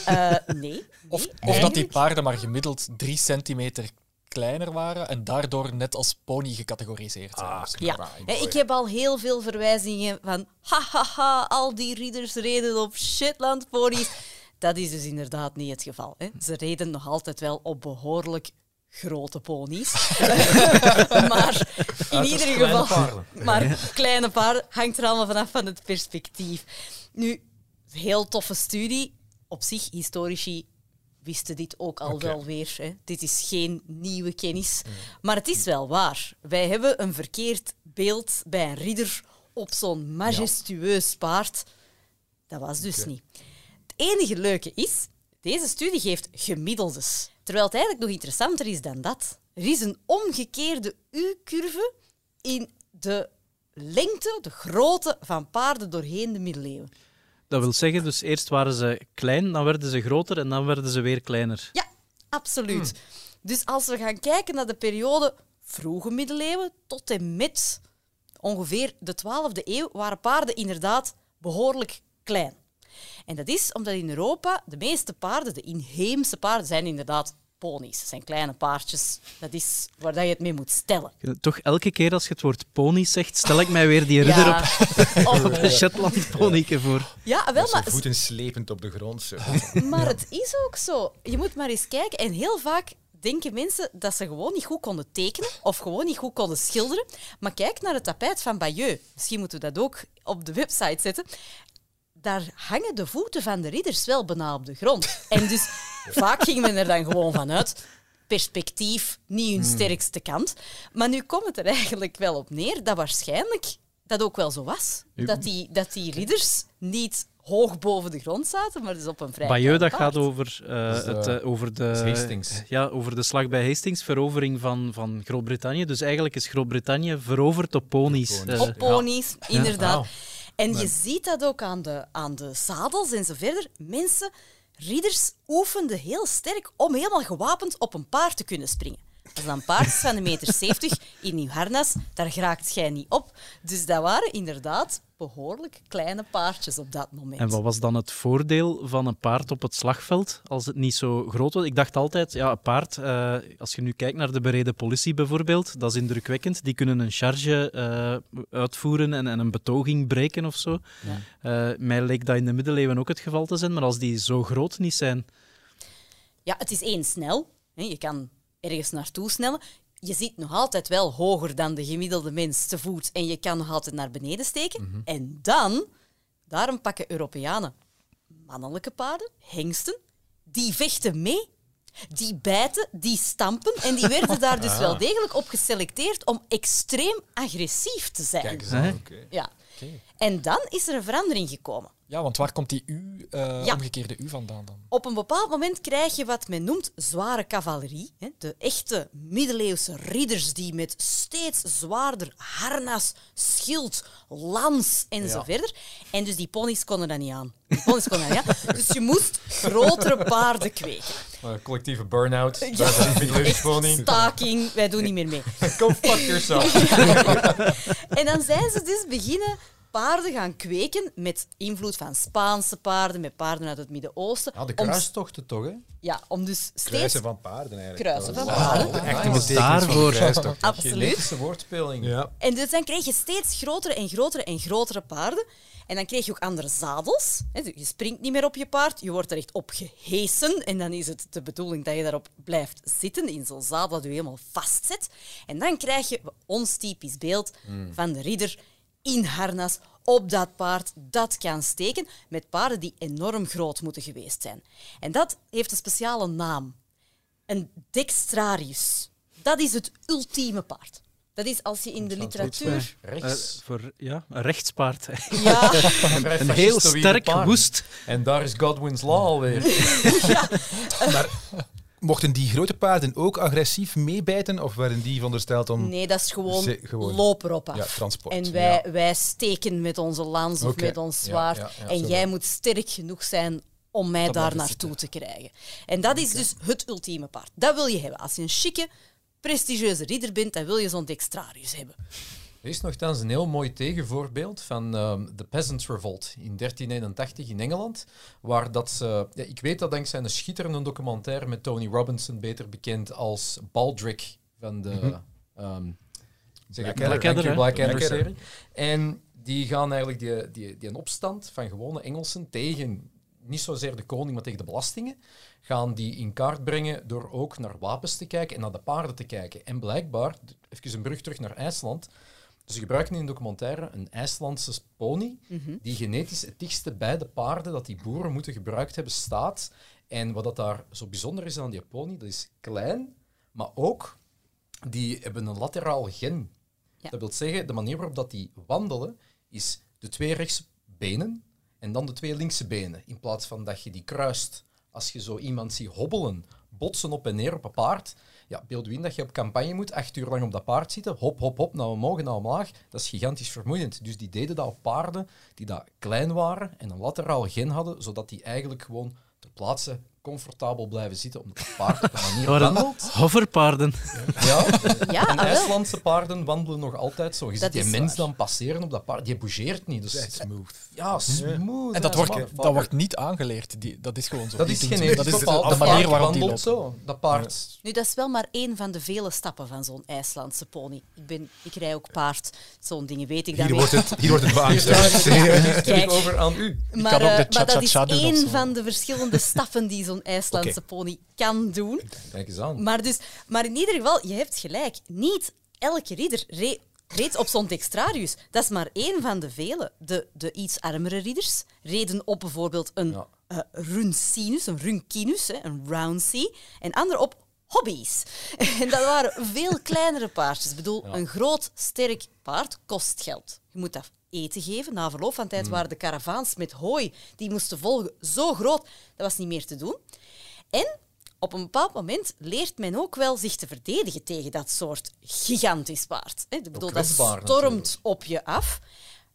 [SPEAKER 4] Eh, nee.
[SPEAKER 3] Of,
[SPEAKER 4] nee,
[SPEAKER 3] of dat die paarden maar gemiddeld drie centimeter kleiner waren en daardoor net als pony gecategoriseerd zijn.
[SPEAKER 6] Ah,
[SPEAKER 4] Ja, ik heb al heel veel verwijzingen van hahaha, al die ridders reden op Shetland ponies. Dat is dus inderdaad niet het geval. Hè. Ze reden nog altijd wel op behoorlijk grote ponies. [laughs] [laughs] maar in ieder
[SPEAKER 5] kleine
[SPEAKER 4] geval...
[SPEAKER 5] paarden.
[SPEAKER 4] Maar kleine paarden hangt er allemaal vanaf van het perspectief. Nu, heel toffe studie. Op zich, historici wisten dit ook al wel weer. Hè. Dit is geen nieuwe kennis. Maar het is wel waar. Wij hebben een verkeerd beeld bij een ridder op zo'n majestueus paard. Dat was dus niet. Het enige leuke is, deze studie geeft gemiddeldes. Terwijl het eigenlijk nog interessanter is dan dat. Er is een omgekeerde U-curve in de lengte, de grootte van paarden doorheen de middeleeuwen.
[SPEAKER 2] Dat wil zeggen, dus eerst waren ze klein, dan werden ze groter en dan werden ze weer kleiner.
[SPEAKER 4] Ja, absoluut. Dus als we gaan kijken naar de periode vroege middeleeuwen tot en met ongeveer de 12e eeuw, waren paarden inderdaad behoorlijk klein. En dat is omdat in Europa de meeste paarden, de inheemse paarden, zijn inderdaad ponies. Dat zijn kleine paardjes. Dat is waar dat je het mee moet stellen.
[SPEAKER 2] Toch elke keer als je het woord pony zegt, stel ik mij weer die [laughs] ridder
[SPEAKER 4] Ja,
[SPEAKER 2] op [laughs] [laughs]
[SPEAKER 4] op-
[SPEAKER 2] een Shetland ponyke voor.
[SPEAKER 4] ja wel, maar
[SPEAKER 6] voeten slepend op de grond. Zo.
[SPEAKER 4] Maar het is ook zo. Je moet maar eens kijken. En heel vaak denken mensen dat ze gewoon niet goed konden tekenen of gewoon niet goed konden schilderen. Maar kijk naar het tapijt van Bayeux. Misschien moeten we dat ook op de website zetten. Daar hangen de voeten van de ridders wel bijna op de grond. En dus [laughs] vaak ging men er dan gewoon vanuit. Perspectief, niet hun sterkste kant. Maar nu komt het er eigenlijk wel op neer dat waarschijnlijk dat ook wel zo was. Dat die, dat die ridders niet hoog boven de grond zaten, maar dus op een vrij
[SPEAKER 2] Bayeux, dat gaat over, eh,
[SPEAKER 5] Dus,
[SPEAKER 2] het, eh, over, de,
[SPEAKER 5] Hastings.
[SPEAKER 2] Ja, over de slag bij Hastings, verovering van, van Groot-Brittannië. Dus eigenlijk is Groot-Brittannië veroverd op ponies.
[SPEAKER 6] Ponies.
[SPEAKER 4] Op ponies, inderdaad. En je ziet dat ook aan de, aan de zadels en zo verder. Mensen, ridders, oefenden heel sterk om helemaal gewapend op een paard te kunnen springen. Als dat een paard is van een meter 70 in uw harnas, daar geraakt jij niet op. Dus dat waren inderdaad behoorlijk kleine paardjes op dat moment.
[SPEAKER 2] En wat was dan het voordeel van een paard op het slagveld als het niet zo groot was? Ik dacht altijd, ja, een paard, eh, als je nu kijkt naar de bereden politie bijvoorbeeld, dat is indrukwekkend. Die kunnen een charge eh, uitvoeren en, en een betoging breken of zo. Eh, mij leek dat in de middeleeuwen ook het geval te zijn, maar als die zo groot niet zijn,
[SPEAKER 4] Ja, het is één snel. Je kan ergens naartoe snellen. je zit nog altijd wel hoger dan de gemiddelde mens te voet en je kan nog altijd naar beneden steken.
[SPEAKER 5] Mhm.
[SPEAKER 4] En dan, daarom pakken Europeanen mannelijke paarden, hengsten, die vechten mee. Die bijten, die stampen en die werden daar dus [laughs] wel degelijk op geselecteerd om extreem agressief te zijn.
[SPEAKER 6] Kijk eens
[SPEAKER 2] Hè?
[SPEAKER 6] aan. oké.
[SPEAKER 4] Ja. En dan is er een verandering gekomen.
[SPEAKER 3] Ja, want waar komt die U, eh,
[SPEAKER 4] Ja.
[SPEAKER 3] omgekeerde U vandaan dan?
[SPEAKER 4] Op een bepaald moment krijg je wat men noemt zware cavalerie. hè. De echte middeleeuwse ridders die met steeds zwaarder harnas, schild, lans en zo
[SPEAKER 5] Ja.
[SPEAKER 4] verder. En dus die ponies konden dat niet aan. Die ponies konden dat niet aan. [laughs] Dus je moest grotere paarden kweken.
[SPEAKER 5] Eh, collectieve burn-out.
[SPEAKER 4] Staking, wij doen niet meer mee.
[SPEAKER 5] Go fuck yourself. [laughs]
[SPEAKER 4] En dan zijn ze dus beginnen paarden gaan kweken met invloed van Spaanse paarden, met paarden uit het Midden-Oosten.
[SPEAKER 5] Ja, de
[SPEAKER 4] om-
[SPEAKER 5] kruistochten toch, hè?
[SPEAKER 4] Ja, om dus steeds...
[SPEAKER 6] Kruisen van paarden eigenlijk.
[SPEAKER 4] Kruisen van paarden.
[SPEAKER 5] Nice.
[SPEAKER 6] betekenis
[SPEAKER 2] Daarvoor.
[SPEAKER 6] kruistocht.
[SPEAKER 4] Absoluut.
[SPEAKER 5] Genetische woordspeling.
[SPEAKER 6] Ja.
[SPEAKER 4] En dus dan kreeg je steeds grotere en grotere en grotere paarden. En dan kreeg je ook andere zadels. hè. Dus Je springt niet meer op je paard, je wordt er echt op gehesen. En dan is het de bedoeling dat je daarop blijft zitten, in zo'n zadel dat je helemaal vastzet. En dan krijg je ons typisch beeld van de ridder in harnas op dat paard dat kan steken, met paarden die enorm groot moeten geweest zijn. En dat heeft een speciale naam. Een dextrarius. Dat is het ultieme paard. Dat is als je in de literatuur...
[SPEAKER 5] Rechts.
[SPEAKER 2] Eh, voor, ja, een rechtspaard.
[SPEAKER 4] Ja, [laughs]
[SPEAKER 2] Een heel sterk woest.
[SPEAKER 5] En daar is Godwin's Law alweer. [laughs] [laughs]
[SPEAKER 6] Mochten die grote paarden ook agressief meebijten of werden die verondersteld om
[SPEAKER 4] nee, dat is gewoon,
[SPEAKER 6] Ze- gewoon-
[SPEAKER 4] loop erop af.
[SPEAKER 6] ja, transport?
[SPEAKER 4] En wij, wij steken met onze lans of met ons zwaard.
[SPEAKER 5] ja,
[SPEAKER 4] en jij
[SPEAKER 5] wel.
[SPEAKER 4] moet sterk genoeg zijn om mij
[SPEAKER 5] Dat
[SPEAKER 4] daar naartoe te krijgen. En dat is dus het ultieme paard. Dat wil je hebben. Als je een chique, prestigieuze ridder bent, dan wil je zo'n dextrarius hebben.
[SPEAKER 5] Er is nogthans een heel mooi tegenvoorbeeld van ehm, de Peasants Revolt in 1381 in Engeland. Waar dat ze, ja, ik weet dat dankzij een schitterende documentaire met Tony Robinson, beter bekend als Baldrick van de ehm zeg
[SPEAKER 2] Blackadder.
[SPEAKER 5] serie. En die gaan eigenlijk die, die, die een opstand van gewone Engelsen tegen niet zozeer de koning, maar tegen de belastingen, gaan die in kaart brengen door ook naar wapens te kijken en naar de paarden te kijken. En blijkbaar, even een brug terug naar IJsland, ze gebruiken in een documentaire een IJslandse pony die genetisch het dichtste bij de paarden dat die boeren moeten gebruikt hebben staat. En wat dat daar zo bijzonder is aan die pony, dat is klein, maar ook die hebben een lateraal gen.
[SPEAKER 4] Ja.
[SPEAKER 5] Dat wil zeggen, de manier waarop dat die wandelen, is de twee rechtse benen en dan de twee linkse benen. In plaats van dat je die kruist. Als je zo iemand ziet hobbelen, botsen op en neer op een paard, ja, dat je op campagne moet, acht uur lang op dat paard zitten, hop, hop, hop, naar omhoog naar omlaag. Dat is gigantisch vermoeiend. Dus die deden dat op paarden die dat klein waren en een lateraal gen hadden, zodat die eigenlijk gewoon ter plaatse comfortabel blijven zitten, omdat het paard op een manier wandelt.
[SPEAKER 2] Hoverpaarden.
[SPEAKER 5] Ja,
[SPEAKER 4] Ja,
[SPEAKER 5] en
[SPEAKER 4] wel.
[SPEAKER 5] IJslandse paarden wandelen nog altijd zo. Je
[SPEAKER 4] Dat
[SPEAKER 5] ziet die
[SPEAKER 4] is
[SPEAKER 5] mens
[SPEAKER 4] waar.
[SPEAKER 5] dan passeren op dat paard. Die bougeert niet.
[SPEAKER 6] Dat
[SPEAKER 5] Dus,
[SPEAKER 6] smooth.
[SPEAKER 5] ja, smooth.
[SPEAKER 3] En dat wordt, dat wordt niet aangeleerd. Die, dat is gewoon zo.
[SPEAKER 5] Dat
[SPEAKER 3] Die
[SPEAKER 5] is geen
[SPEAKER 3] zo. Dat is
[SPEAKER 5] bepaald.
[SPEAKER 3] de manier
[SPEAKER 5] paard
[SPEAKER 3] waarop die
[SPEAKER 5] wandelt
[SPEAKER 3] loopt.
[SPEAKER 5] zo. Dat paard...
[SPEAKER 4] Nu, dat is wel maar één van de vele stappen van zo'n IJslandse pony. Ik, ben, ik rij ook paard. Zo'n dingen weet ik dan
[SPEAKER 6] Hier wordt het, hier wordt het [laughs] beaangst.
[SPEAKER 4] Kijk.
[SPEAKER 5] Kijk. over aan u.
[SPEAKER 4] Maar,
[SPEAKER 3] kan ook
[SPEAKER 4] eh,
[SPEAKER 3] de
[SPEAKER 4] maar dat is één
[SPEAKER 3] zo.
[SPEAKER 4] van de verschillende stappen die zo'n IJslandse pony kan doen.
[SPEAKER 5] Kijk eens aan.
[SPEAKER 4] Maar, dus, maar in ieder geval, je hebt gelijk. Niet elke ridder re- reed op zo'n dextrarius. Dat is maar één van de vele. De, de iets armere ridders reden op bijvoorbeeld een
[SPEAKER 5] Ja.
[SPEAKER 4] eh, runcinus, een runcinus, een roundsie. En anderen op hobby's. [laughs] En dat waren veel kleinere paardjes. Ik bedoel, een groot, sterk paard kost geld. Je moet dat eten geven. Na verloop van tijd waren de karavaans met hooi die moesten volgen zo groot, dat was niet meer te doen. En op een bepaald moment leert men ook wel zich te verdedigen tegen dat soort gigantisch paard. Ik bedoel, dat stormt
[SPEAKER 5] natuurlijk.
[SPEAKER 4] op je af.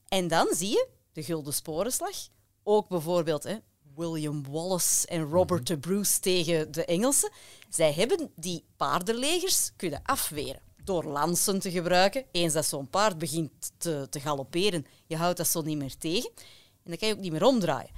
[SPEAKER 4] En dan zie je de Gulden Sporenslag. Ook bijvoorbeeld hè, William Wallace en Robert de Bruce tegen de Engelsen. Zij hebben die paardenlegers kunnen afweren door lansen te gebruiken. Eens dat zo'n paard begint te, te galopperen, je houdt dat zo niet meer tegen. En dan kan je ook niet meer omdraaien.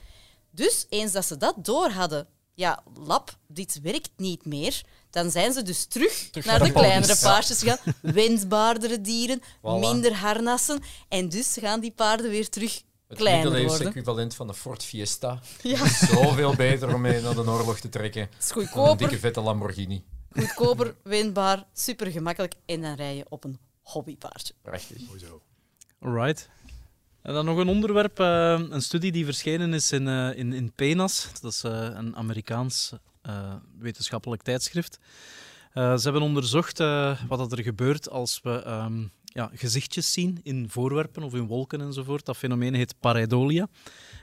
[SPEAKER 4] Dus eens dat ze dat door hadden, ja, lap, dit werkt niet meer, dan zijn ze dus terug,
[SPEAKER 3] Terug
[SPEAKER 4] naar de kleinere paardjes gegaan. Wensbaardere dieren,
[SPEAKER 5] Voilà.
[SPEAKER 4] minder harnassen. En dus gaan die paarden weer terug
[SPEAKER 5] Het
[SPEAKER 4] kleiner worden.
[SPEAKER 5] equivalent van de Ford Fiesta.
[SPEAKER 4] Ja.
[SPEAKER 5] Zoveel beter om mee naar de oorlog te trekken.
[SPEAKER 4] is
[SPEAKER 5] dan Een dikke vette Lamborghini.
[SPEAKER 4] Goedkoper, winbaar, super gemakkelijk en dan rij je op een hobbypaardje.
[SPEAKER 5] Prachtig.
[SPEAKER 2] Alright. En dan nog een onderwerp, eh, een studie die verschenen is in, eh, in, in PNAS. Dat is eh, een Amerikaans eh, wetenschappelijk tijdschrift. Eh, ze hebben onderzocht eh, wat dat er gebeurt als we ehm, ja, gezichtjes zien in voorwerpen of in wolken enzovoort. Dat fenomeen heet pareidolia.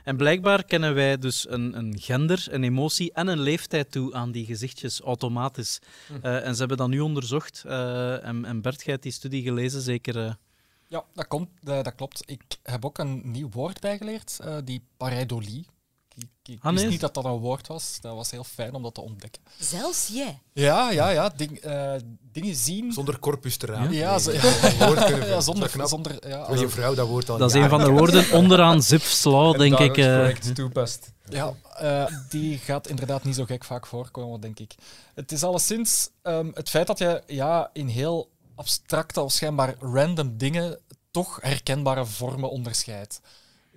[SPEAKER 2] En blijkbaar kennen wij dus een, een gender, een emotie en een leeftijd toe aan die gezichtjes automatisch. Eh, en ze hebben dat nu onderzocht. eh, en, en Bert, jij hebt die studie gelezen, zeker... eh,
[SPEAKER 3] Ja, dat, komt, dat klopt. Ik heb ook een nieuw woord bijgeleerd, die pareidolie. Ik, ik
[SPEAKER 2] Ah,
[SPEAKER 3] wist niet dat dat een woord was. Dat was heel fijn om dat te ontdekken.
[SPEAKER 4] Zelfs jij.
[SPEAKER 3] Ja, ja, ja. Ding, eh, dingen zien.
[SPEAKER 6] Zonder corpus te raden.
[SPEAKER 3] Ja,
[SPEAKER 6] Nee, [laughs]
[SPEAKER 3] ja, zonder,
[SPEAKER 6] Dat is knap.
[SPEAKER 3] zonder, ja, als-
[SPEAKER 6] je vrouw dat woord al
[SPEAKER 2] Dat is een van de woorden onderaan Zipf's Law,
[SPEAKER 5] En
[SPEAKER 2] denk ik.
[SPEAKER 5] dagelijks
[SPEAKER 2] eh.
[SPEAKER 5] correct toepast.
[SPEAKER 3] Ja, eh, die gaat inderdaad niet zo gek vaak voorkomen, denk ik. Het is alleszins ehm, het feit dat je ja, in heel abstracte of schijnbaar random dingen toch herkenbare vormen onderscheidt.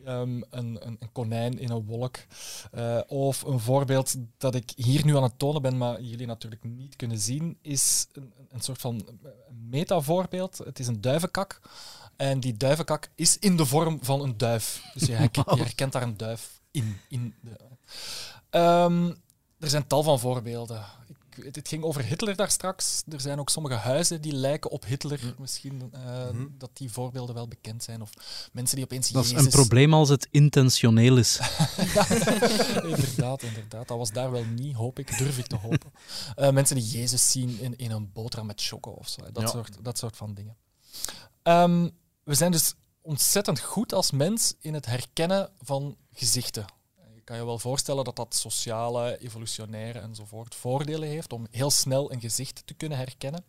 [SPEAKER 3] Ehm, een, een, een konijn in een wolk. Eh, of een voorbeeld dat ik hier nu aan het tonen ben, maar jullie natuurlijk niet kunnen zien, is een, een soort van metavoorbeeld. Het is een duivenkak. En die duivenkak is in de vorm van een duif. Dus je herkent daar een duif in. in de... Ehm, er zijn tal van voorbeelden. Ik, het, het ging over Hitler daar straks. Er zijn ook sommige huizen die lijken op Hitler. Misschien eh,
[SPEAKER 6] Mhm.
[SPEAKER 3] dat die voorbeelden wel bekend zijn. Of mensen die opeens
[SPEAKER 2] Dat is
[SPEAKER 3] Jezus...
[SPEAKER 2] een probleem als het intentioneel is. [laughs]
[SPEAKER 3] inderdaad, inderdaad. Dat was daar wel niet, hoop ik. Durf ik te hopen. Eh, mensen die Jezus zien in, in een boterham met choco of zo. Dat,
[SPEAKER 5] Ja.
[SPEAKER 3] soort, dat soort van dingen. Ehm, we zijn dus ontzettend goed als mens in het herkennen van gezichten. Kan je wel voorstellen dat dat sociale, evolutionaire enzovoort voordelen heeft om heel snel een gezicht te kunnen herkennen.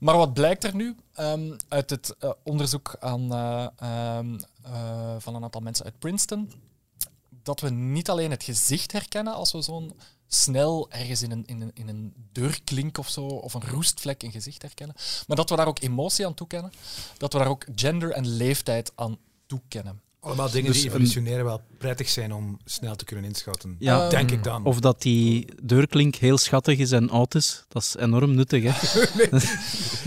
[SPEAKER 3] Maar wat blijkt er nu Ehm, uit het eh, onderzoek aan, eh, ehm, eh, van een aantal mensen uit Princeton? Dat we niet alleen het gezicht herkennen als we zo'n snel ergens in een, in, een, in een deurklink of zo, of een roestvlek een gezicht herkennen, maar dat we daar ook emotie aan toekennen, dat we daar ook gender en leeftijd aan toekennen.
[SPEAKER 6] Allemaal dingen
[SPEAKER 2] Dus
[SPEAKER 6] die evolutionair wel prettig zijn om snel te kunnen inschatten.
[SPEAKER 2] Ja,
[SPEAKER 6] Denk ik dan.
[SPEAKER 2] Of dat die deurklink heel schattig is en oud is. Dat is enorm nuttig, hè? [laughs] [laughs]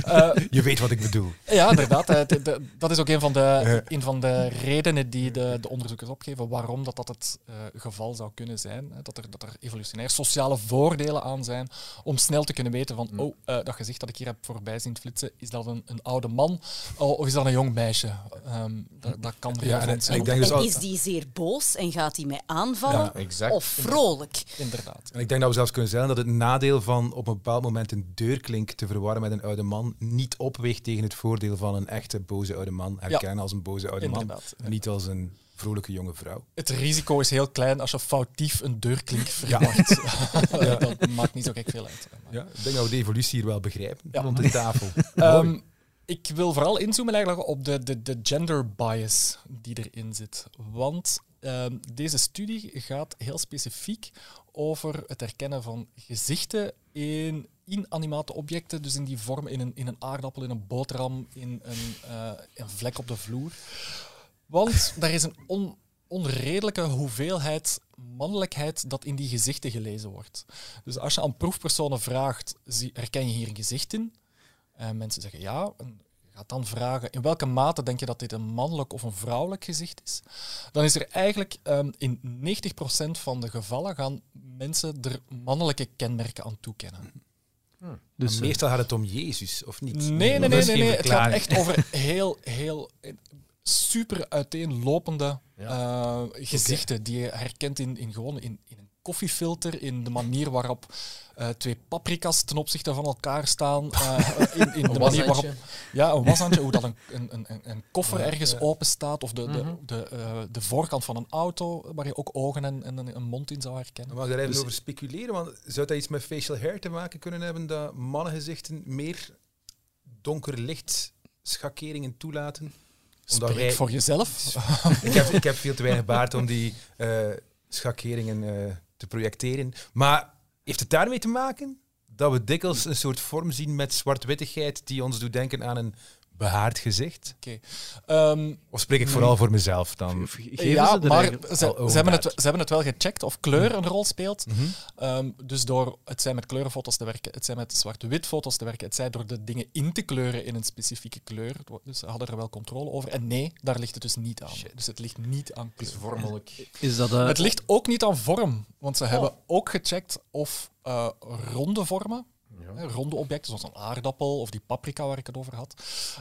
[SPEAKER 3] Eh,
[SPEAKER 6] Je weet wat ik bedoel.
[SPEAKER 3] Ja, inderdaad. eh, de- de- dat is ook een van de, een van de redenen die de, de onderzoekers opgeven waarom dat, dat het eh, geval zou kunnen zijn. Hè. Dat, er, dat er evolutionair sociale voordelen aan zijn om snel te kunnen weten van oh, eh, dat gezicht dat ik hier heb voorbij zien flitsen, is dat een, een oude man oh, of is dat een jong meisje? Ehm, dat, dat kan
[SPEAKER 6] Ja,
[SPEAKER 3] relevant
[SPEAKER 6] en
[SPEAKER 3] zijn.
[SPEAKER 6] ik denk dus
[SPEAKER 4] en is die zeer boos en gaat hij mij aanvallen?
[SPEAKER 6] Ja,
[SPEAKER 5] exact.
[SPEAKER 4] Of vrolijk?
[SPEAKER 3] Inderdaad.
[SPEAKER 6] En ik denk dat we zelfs kunnen zeggen dat het nadeel van op een bepaald moment een deurklink te verwarren met een oude man niet opweegt tegen het voordeel van een echte boze oude man herkennen als een boze oude man.
[SPEAKER 3] Inderdaad.
[SPEAKER 6] Niet als een vrolijke jonge vrouw.
[SPEAKER 3] Het risico is heel klein als je foutief een deurklink verwacht. [laughs] [laughs] dat maakt niet zo gek veel uit.
[SPEAKER 6] Ja, ik denk dat we de evolutie hier wel begrijpen
[SPEAKER 3] Ja.
[SPEAKER 6] rond de [laughs] tafel.
[SPEAKER 3] Ehm, ik wil vooral inzoomen eigenlijk op de, de, de gender bias die erin zit. Want ehm, deze studie gaat heel specifiek over het herkennen van gezichten in inanimate objecten, dus in die vorm, in een, in een aardappel, in een boterham, in een, eh, een vlek op de vloer. Want daar is een on- onredelijke hoeveelheid mannelijkheid dat in die gezichten gelezen wordt. Dus als je aan proefpersonen vraagt, herken je hier een gezicht in? En mensen zeggen ja. En gaat dan vragen, in welke mate denk je dat dit een mannelijk of een vrouwelijk gezicht is? Dan is er eigenlijk ehm, in 90% van de gevallen gaan mensen er mannelijke kenmerken aan toekennen.
[SPEAKER 2] Dus,
[SPEAKER 6] Maar meestal gaat het om Jezus, of niet?
[SPEAKER 3] Nee, nee, nee, nee, nee. Het gaat echt over [laughs] heel, heel eh, super uiteenlopende eh, gezichten die je herkent in, in, gewoon in, in een koffiefilter, in de manier waarop eh, twee paprika's ten opzichte van elkaar staan, eh, [laughs] in, in de manier waarop ja, een washandje, hoe dat een, een, een, een koffer
[SPEAKER 6] Ja,
[SPEAKER 3] ergens
[SPEAKER 6] ja.
[SPEAKER 3] open staat, of de, de,
[SPEAKER 5] Mhm.
[SPEAKER 3] de, eh, de voorkant van een auto, waar je ook ogen en, en een, mond in zou herkennen.
[SPEAKER 6] Ik daar even
[SPEAKER 2] Dus-
[SPEAKER 6] over speculeren, want zou dat iets met facial hair te maken kunnen hebben, dat mannengezichten meer donker licht schakeringen toelaten? Omdat
[SPEAKER 3] Spreek
[SPEAKER 6] wij-
[SPEAKER 3] voor jezelf.
[SPEAKER 6] ik, heb, ik heb veel te weinig baard om die eh, schakeringen eh, te projecteren. Maar heeft het daarmee te maken dat we dikwijls een soort vorm zien met zwartwittigheid die ons doet denken aan een behaard gezicht?
[SPEAKER 3] Ehm,
[SPEAKER 6] Of spreek ik vooral voor mezelf dan?
[SPEAKER 2] Geven
[SPEAKER 3] ja,
[SPEAKER 2] ze
[SPEAKER 3] maar ze,
[SPEAKER 6] Oh, oh,
[SPEAKER 3] ze, hebben het, ze hebben het wel gecheckt of kleur een rol speelt.
[SPEAKER 6] Mhm.
[SPEAKER 3] Ehm, dus door het zijn met kleurenfoto's te werken, het zijn met zwart-wit foto's te werken, het zijn door de dingen in te kleuren in een specifieke kleur. Dus ze hadden er wel controle over. En nee, daar ligt het dus niet aan. Dus het ligt niet aan
[SPEAKER 5] Het is
[SPEAKER 3] kleur.
[SPEAKER 5] vormelijk.
[SPEAKER 2] Is dat, eh,
[SPEAKER 3] Het ligt ook niet aan vorm, want
[SPEAKER 6] Oh.
[SPEAKER 3] ze hebben ook gecheckt of eh, ronde vormen,
[SPEAKER 5] Ja.
[SPEAKER 3] ronde objecten zoals een aardappel of die paprika waar ik het over had,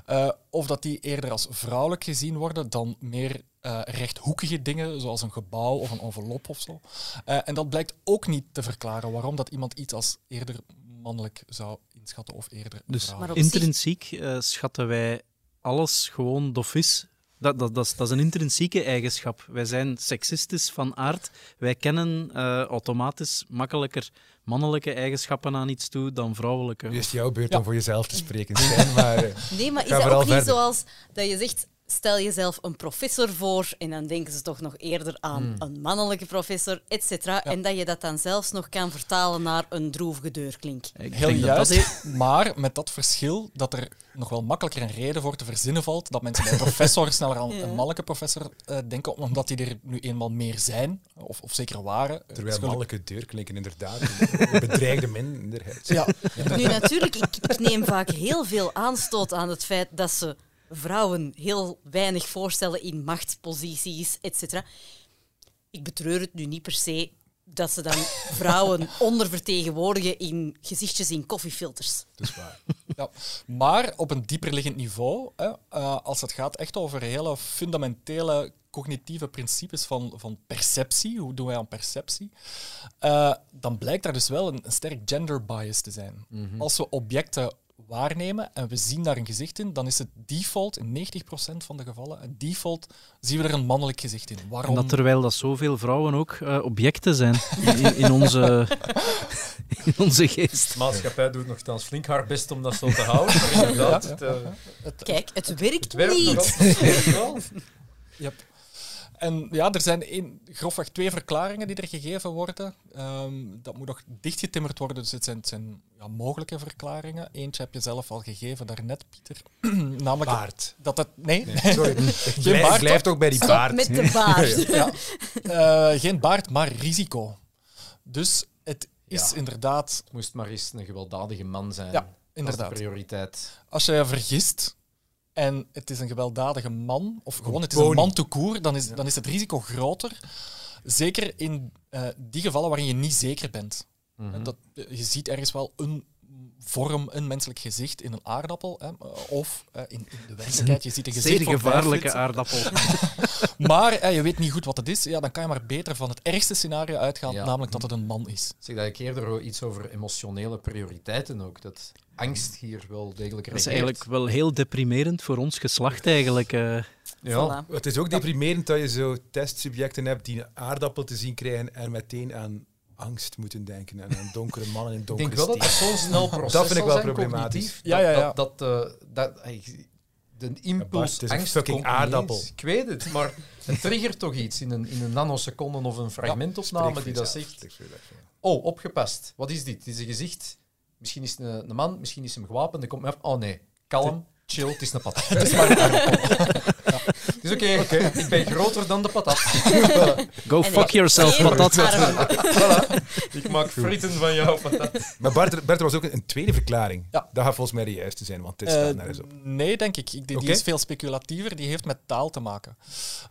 [SPEAKER 3] eh, of dat die eerder als vrouwelijk gezien worden dan meer eh, rechthoekige dingen zoals een gebouw of een envelop of zo. Eh, en dat blijkt ook niet te verklaren waarom dat iemand iets als eerder mannelijk zou inschatten of eerder
[SPEAKER 2] Dus intrinsiek eh, schatten wij alles gewoon dofis. Dat, dat, dat, is, dat is een intrinsieke eigenschap. Wij zijn seksistisch van aard. Wij kennen eh, automatisch makkelijker mannelijke eigenschappen aan iets toe dan vrouwelijke.
[SPEAKER 6] Het jouw beurt
[SPEAKER 3] Ja.
[SPEAKER 6] om voor jezelf te spreken, [laughs] Stijn, maar... eh,
[SPEAKER 4] Nee, maar is dat ook niet
[SPEAKER 6] verder.
[SPEAKER 4] zoals dat je zegt, stel jezelf een professor voor en dan denken ze toch nog eerder aan
[SPEAKER 6] Hmm.
[SPEAKER 4] een mannelijke professor, et cetera, en dat je dat dan zelfs nog kan vertalen naar een droevige deurklink.
[SPEAKER 2] Ik
[SPEAKER 3] Heel
[SPEAKER 2] denk dat
[SPEAKER 3] juist,
[SPEAKER 2] dat
[SPEAKER 3] maar met dat verschil dat er nog wel makkelijker een reden voor te verzinnen valt dat mensen bij een professor sneller aan [laughs]
[SPEAKER 4] Ja.
[SPEAKER 3] een mannelijke professor eh, denken, omdat die er nu eenmaal meer zijn, of, of zeker waren.
[SPEAKER 6] Terwijl
[SPEAKER 3] Schuldig-
[SPEAKER 6] mannelijke deur klinken inderdaad. een [laughs] Bedreigde minderheid.
[SPEAKER 3] Ja,
[SPEAKER 4] Nu natuurlijk, ik, ik neem vaak heel veel aanstoot aan het feit dat ze vrouwen heel weinig voorstellen in machtsposities, et cetera. Ik betreur het nu niet per se dat ze dan [laughs] vrouwen ondervertegenwoordigen in gezichtjes in koffiefilters.
[SPEAKER 6] Dat is waar.
[SPEAKER 3] ja. Maar op een dieperliggend niveau, hè, eh, als het gaat echt over hele fundamentele cognitieve principes van, van perceptie, hoe doen wij aan perceptie, eh, dan blijkt daar dus wel een, een sterk gender bias te zijn. Als we objecten waarnemen en we zien daar een gezicht in, dan is het default, in 90% van de gevallen, het default, zien we er een mannelijk gezicht in. Waarom?
[SPEAKER 2] En dat terwijl dat zoveel vrouwen ook eh, objecten zijn in, in, onze, [laughs] in onze geest.
[SPEAKER 5] De maatschappij doet nogthans flink haar best om dat zo te houden. Maar inderdaad,
[SPEAKER 3] Ja,
[SPEAKER 5] het, eh,
[SPEAKER 3] Het-
[SPEAKER 4] Kijk, het werkt,
[SPEAKER 5] het werkt
[SPEAKER 4] niet.
[SPEAKER 3] Yep. En ja, er zijn een, grofweg twee verklaringen die er gegeven worden. Ehm, dat moet nog dichtgetimmerd worden, dus het zijn, het zijn ja, mogelijke verklaringen. Eentje heb je zelf al gegeven daarnet, Pieter. [clears throat] Namelijk
[SPEAKER 6] Baard.
[SPEAKER 3] dat het... Nee,
[SPEAKER 6] Nee, sorry. [laughs]
[SPEAKER 3] Geen
[SPEAKER 6] blijf,
[SPEAKER 3] baard,
[SPEAKER 6] blijf toch bij die
[SPEAKER 4] Stop
[SPEAKER 6] baard.
[SPEAKER 4] met de [laughs] baard.
[SPEAKER 3] ja. Eh, geen baard, maar risico. Dus het is
[SPEAKER 5] Ja.
[SPEAKER 3] inderdaad...
[SPEAKER 5] Het moest maar eens een gewelddadige man zijn.
[SPEAKER 3] Ja,
[SPEAKER 5] Dat is
[SPEAKER 3] inderdaad.
[SPEAKER 5] de prioriteit.
[SPEAKER 3] Als je je vergist en het is een gewelddadige man, of gewoon het is een man te koer, dan is, dan is het risico groter. Zeker in eh, die gevallen waarin je niet zeker bent.
[SPEAKER 5] Mhm.
[SPEAKER 3] Dat, je ziet ergens wel een vorm, een menselijk gezicht in een aardappel. Hè, of eh, in, in de werkelijkheid, je ziet een gezicht
[SPEAKER 2] Zeer gevaarlijke aardappel. [laughs]
[SPEAKER 3] Maar je weet niet goed wat het is. Ja, dan kan je maar beter van het ergste scenario uitgaan,
[SPEAKER 5] Ja.
[SPEAKER 3] namelijk dat het een man is.
[SPEAKER 5] Zeg dat ik eerder iets over emotionele prioriteiten ook. Dat angst hier wel degelijk
[SPEAKER 2] Dat is eigenlijk wel heel deprimerend voor ons geslacht eigenlijk. eh.
[SPEAKER 5] Ja.
[SPEAKER 4] Voilà.
[SPEAKER 6] Het is ook deprimerend dat je zo testsubjecten hebt die een aardappel te zien krijgen en meteen aan angst moeten denken en aan donkere [laughs] mannen in
[SPEAKER 5] Ik
[SPEAKER 6] donkere
[SPEAKER 5] denk wel dat dat zo'n snel proces
[SPEAKER 6] Dat vind ik wel problematisch.
[SPEAKER 5] cognitief,
[SPEAKER 3] Ja, ja, ja.
[SPEAKER 5] Dat, dat, dat, eh, dat, de impuls,
[SPEAKER 6] het is een
[SPEAKER 5] angst
[SPEAKER 6] fucking
[SPEAKER 5] niet
[SPEAKER 6] aardappel.
[SPEAKER 5] eens. Ik weet het, maar het triggert toch iets in een, in een nanoseconde of een fragmentopname die dat zegt. Oh, opgepast. Wat is dit? Het is een gezicht. Misschien is het een, een man, misschien is hem gewapend. Er komt me op. Oh nee, kalm, chill, het is een [laughs] patat. Het is maar een aardappel. Ja. Het is oké, ik ben groter dan de patat. [laughs]
[SPEAKER 2] Go
[SPEAKER 4] En
[SPEAKER 2] fuck yourself, patat. [laughs]
[SPEAKER 5] voilà. Ik maak frieten van jou, patat.
[SPEAKER 6] Maar Bart, Bart, er was ook een, een tweede verklaring.
[SPEAKER 3] Ja.
[SPEAKER 6] Dat gaat volgens mij de juiste zijn, want dit
[SPEAKER 3] Eh,
[SPEAKER 6] staat nergens op.
[SPEAKER 3] nee, denk ik. ik die,
[SPEAKER 6] Oké.
[SPEAKER 3] die is veel speculatiever. Die heeft met taal te maken.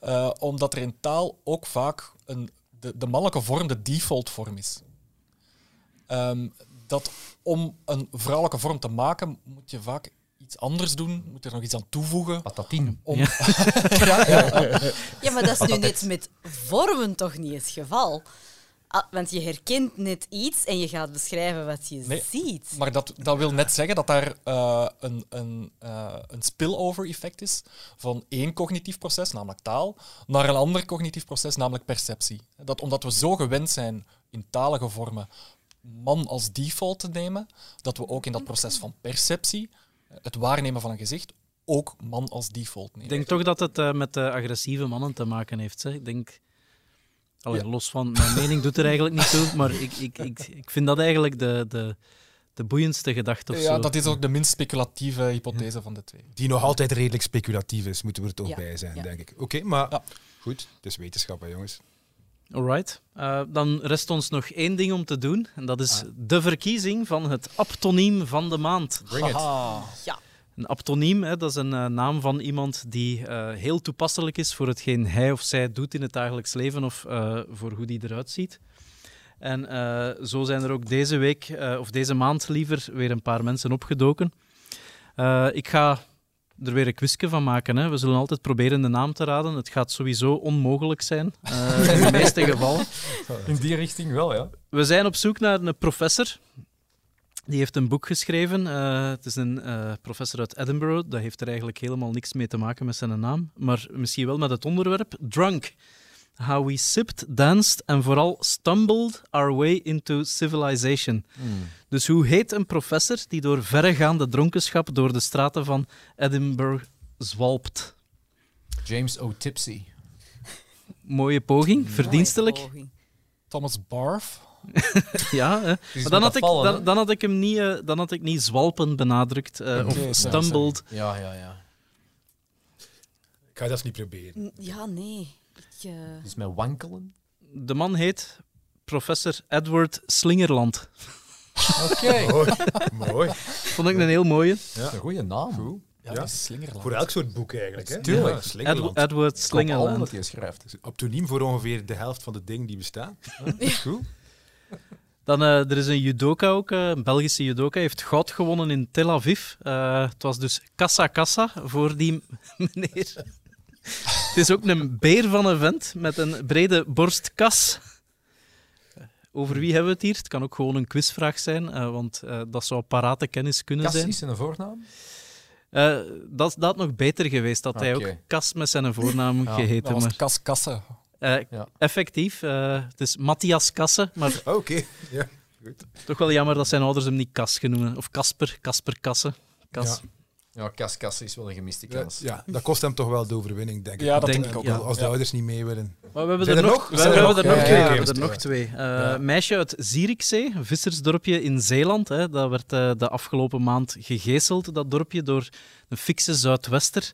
[SPEAKER 3] Eh, omdat er in taal ook vaak een, de, de mannelijke vorm de default vorm is. Ehm, dat om een vrouwelijke vorm te maken, moet je vaak iets anders doen. Moet er nog iets aan toevoegen.
[SPEAKER 5] Patatien.
[SPEAKER 3] Om... [laughs]
[SPEAKER 2] Ja.
[SPEAKER 3] ja, ja.
[SPEAKER 4] Ja, maar dat is nu net met vormen toch niet het geval. Ah, want je herkent net iets en je gaat beschrijven wat je
[SPEAKER 3] Nee,
[SPEAKER 4] ziet.
[SPEAKER 3] Maar dat, dat wil net zeggen dat daar eh, een, een, eh, een spillover-effect is van één cognitief proces, namelijk taal, naar een ander cognitief proces, namelijk perceptie. Dat omdat we zo gewend zijn in talige vormen man als default te nemen, dat we ook in dat proces van perceptie, het waarnemen van een gezicht, ook man als default
[SPEAKER 2] Ik
[SPEAKER 3] nemen.
[SPEAKER 2] denk toch dat het eh, met de agressieve mannen te maken heeft. Zeg. Ik denk... Allee,
[SPEAKER 3] Ja.
[SPEAKER 2] Los van mijn mening doet er eigenlijk niet toe, maar ik, ik, ik, ik vind dat eigenlijk de, de, de boeiendste gedachte of
[SPEAKER 3] Ja,
[SPEAKER 2] zo.
[SPEAKER 3] dat is ook de minst speculatieve hypothese van de twee.
[SPEAKER 6] Die nog altijd redelijk speculatief is, moeten we er toch
[SPEAKER 4] Ja,
[SPEAKER 6] bij zijn,
[SPEAKER 4] ja.
[SPEAKER 6] denk ik. Oké, maar
[SPEAKER 3] Ja.
[SPEAKER 6] goed, het is wetenschap, hè, jongens.
[SPEAKER 2] Alright. Eh, dan rest ons nog één ding om te doen. En dat is
[SPEAKER 3] Ah.
[SPEAKER 2] de verkiezing van het aptoniem van de maand.
[SPEAKER 5] Bring it.
[SPEAKER 3] Haha.
[SPEAKER 2] Een aptoniem, hè, dat is een eh, naam van iemand die eh, heel toepasselijk is voor hetgeen hij of zij doet in het dagelijks leven of eh, voor hoe die eruit ziet. En eh, zo zijn er ook deze week, eh, of deze maand liever, weer een paar mensen opgedoken. Eh, ik ga er weer een quizje van maken. Hè. We zullen altijd proberen de naam te raden. Het gaat sowieso onmogelijk zijn, eh, in de [laughs] meeste gevallen.
[SPEAKER 5] In die richting wel, ja.
[SPEAKER 2] We zijn op zoek naar een professor. Die heeft een boek geschreven. Eh, het is een eh, professor uit Edinburgh. Dat heeft er eigenlijk helemaal niks mee te maken met zijn naam. Maar misschien wel met het onderwerp. Drunk. How we sipped, danced en vooral stumbled our way into civilization. Dus hoe heet een professor die door verregaande dronkenschap door de straten van Edinburgh zwalpt?
[SPEAKER 5] James O. Tipsy.
[SPEAKER 2] Mooie poging, verdienstelijk.
[SPEAKER 4] Mooie poging.
[SPEAKER 3] Thomas Barf. [laughs]
[SPEAKER 2] Ja, hè. Maar dan had, ik,
[SPEAKER 5] vallen,
[SPEAKER 2] dan, had ik hem niet, eh, dan had ik niet zwalpen benadrukt eh, of stumbled.
[SPEAKER 5] Ja, ja, ja.
[SPEAKER 6] Ik ga dat niet proberen.
[SPEAKER 4] Ja, nee. Eh,
[SPEAKER 5] Dus met wankelen.
[SPEAKER 2] De man heet professor Edward Slingerland.
[SPEAKER 5] Oké. [laughs]
[SPEAKER 6] Mooi. Mooi.
[SPEAKER 2] Vond ik een heel mooie.
[SPEAKER 5] Is een goede naam.
[SPEAKER 6] Goed.
[SPEAKER 3] Ja,
[SPEAKER 6] Ja.
[SPEAKER 3] Slingerland.
[SPEAKER 6] Voor elk soort boek eigenlijk. Hè?
[SPEAKER 5] Tuurlijk.
[SPEAKER 6] Ja,
[SPEAKER 2] Edward,
[SPEAKER 6] Slingerland.
[SPEAKER 2] Edward
[SPEAKER 5] hoop allemaal
[SPEAKER 2] Slingerland.
[SPEAKER 5] dat hij schrijft.
[SPEAKER 6] Optoniem voor ongeveer de helft van de dingen die bestaan. Ja, Goed.
[SPEAKER 2] Dan, eh, er is een judoka ook, eh, een Belgische judoka, heeft goud gewonnen in Tel Aviv. Eh, het was dus kassa kassa voor die [laughs] meneer. [laughs] het is ook een beer van een vent met een brede borstkas. Over wie hebben we het hier? Het kan ook gewoon een quizvraag zijn, eh, want eh, dat zou parate kennis kunnen zijn.
[SPEAKER 5] is zijn voornaam?
[SPEAKER 2] Eh, dat, dat had nog beter geweest, dat hij ook Kas met zijn voornaam [laughs]
[SPEAKER 5] Ja,
[SPEAKER 2] geheten.
[SPEAKER 3] Dat was
[SPEAKER 2] Maar,
[SPEAKER 3] Kas Kasse.
[SPEAKER 5] Ja.
[SPEAKER 2] Effectief, het is Matthias Kasse, maar [laughs]
[SPEAKER 6] Oké. Ja.
[SPEAKER 2] toch wel jammer dat zijn ouders hem niet Kas genoemd Of Kasper, Kasper Kasse. Kas.
[SPEAKER 6] Ja.
[SPEAKER 5] Ja, Cas Cas is wel een gemiste kans.
[SPEAKER 6] ja, dat kost hem toch wel de overwinning, denk ik.
[SPEAKER 3] Ja, dat
[SPEAKER 2] denk
[SPEAKER 3] ik ook wel.
[SPEAKER 6] Als de
[SPEAKER 3] Ja.
[SPEAKER 6] ouders niet mee willen.
[SPEAKER 2] Maar we hebben er
[SPEAKER 6] er
[SPEAKER 2] nog, we
[SPEAKER 6] er
[SPEAKER 2] hebben
[SPEAKER 6] nog?
[SPEAKER 2] er nog twee.
[SPEAKER 6] ja,
[SPEAKER 2] we hebben er nog twee. Eh,
[SPEAKER 6] Ja.
[SPEAKER 2] Meisje uit Zierikzee, een vissersdorpje in Zeeland. Hè. Dat werd eh, de afgelopen maand gegezeld, dat dorpje, door een fikse Zuidwester.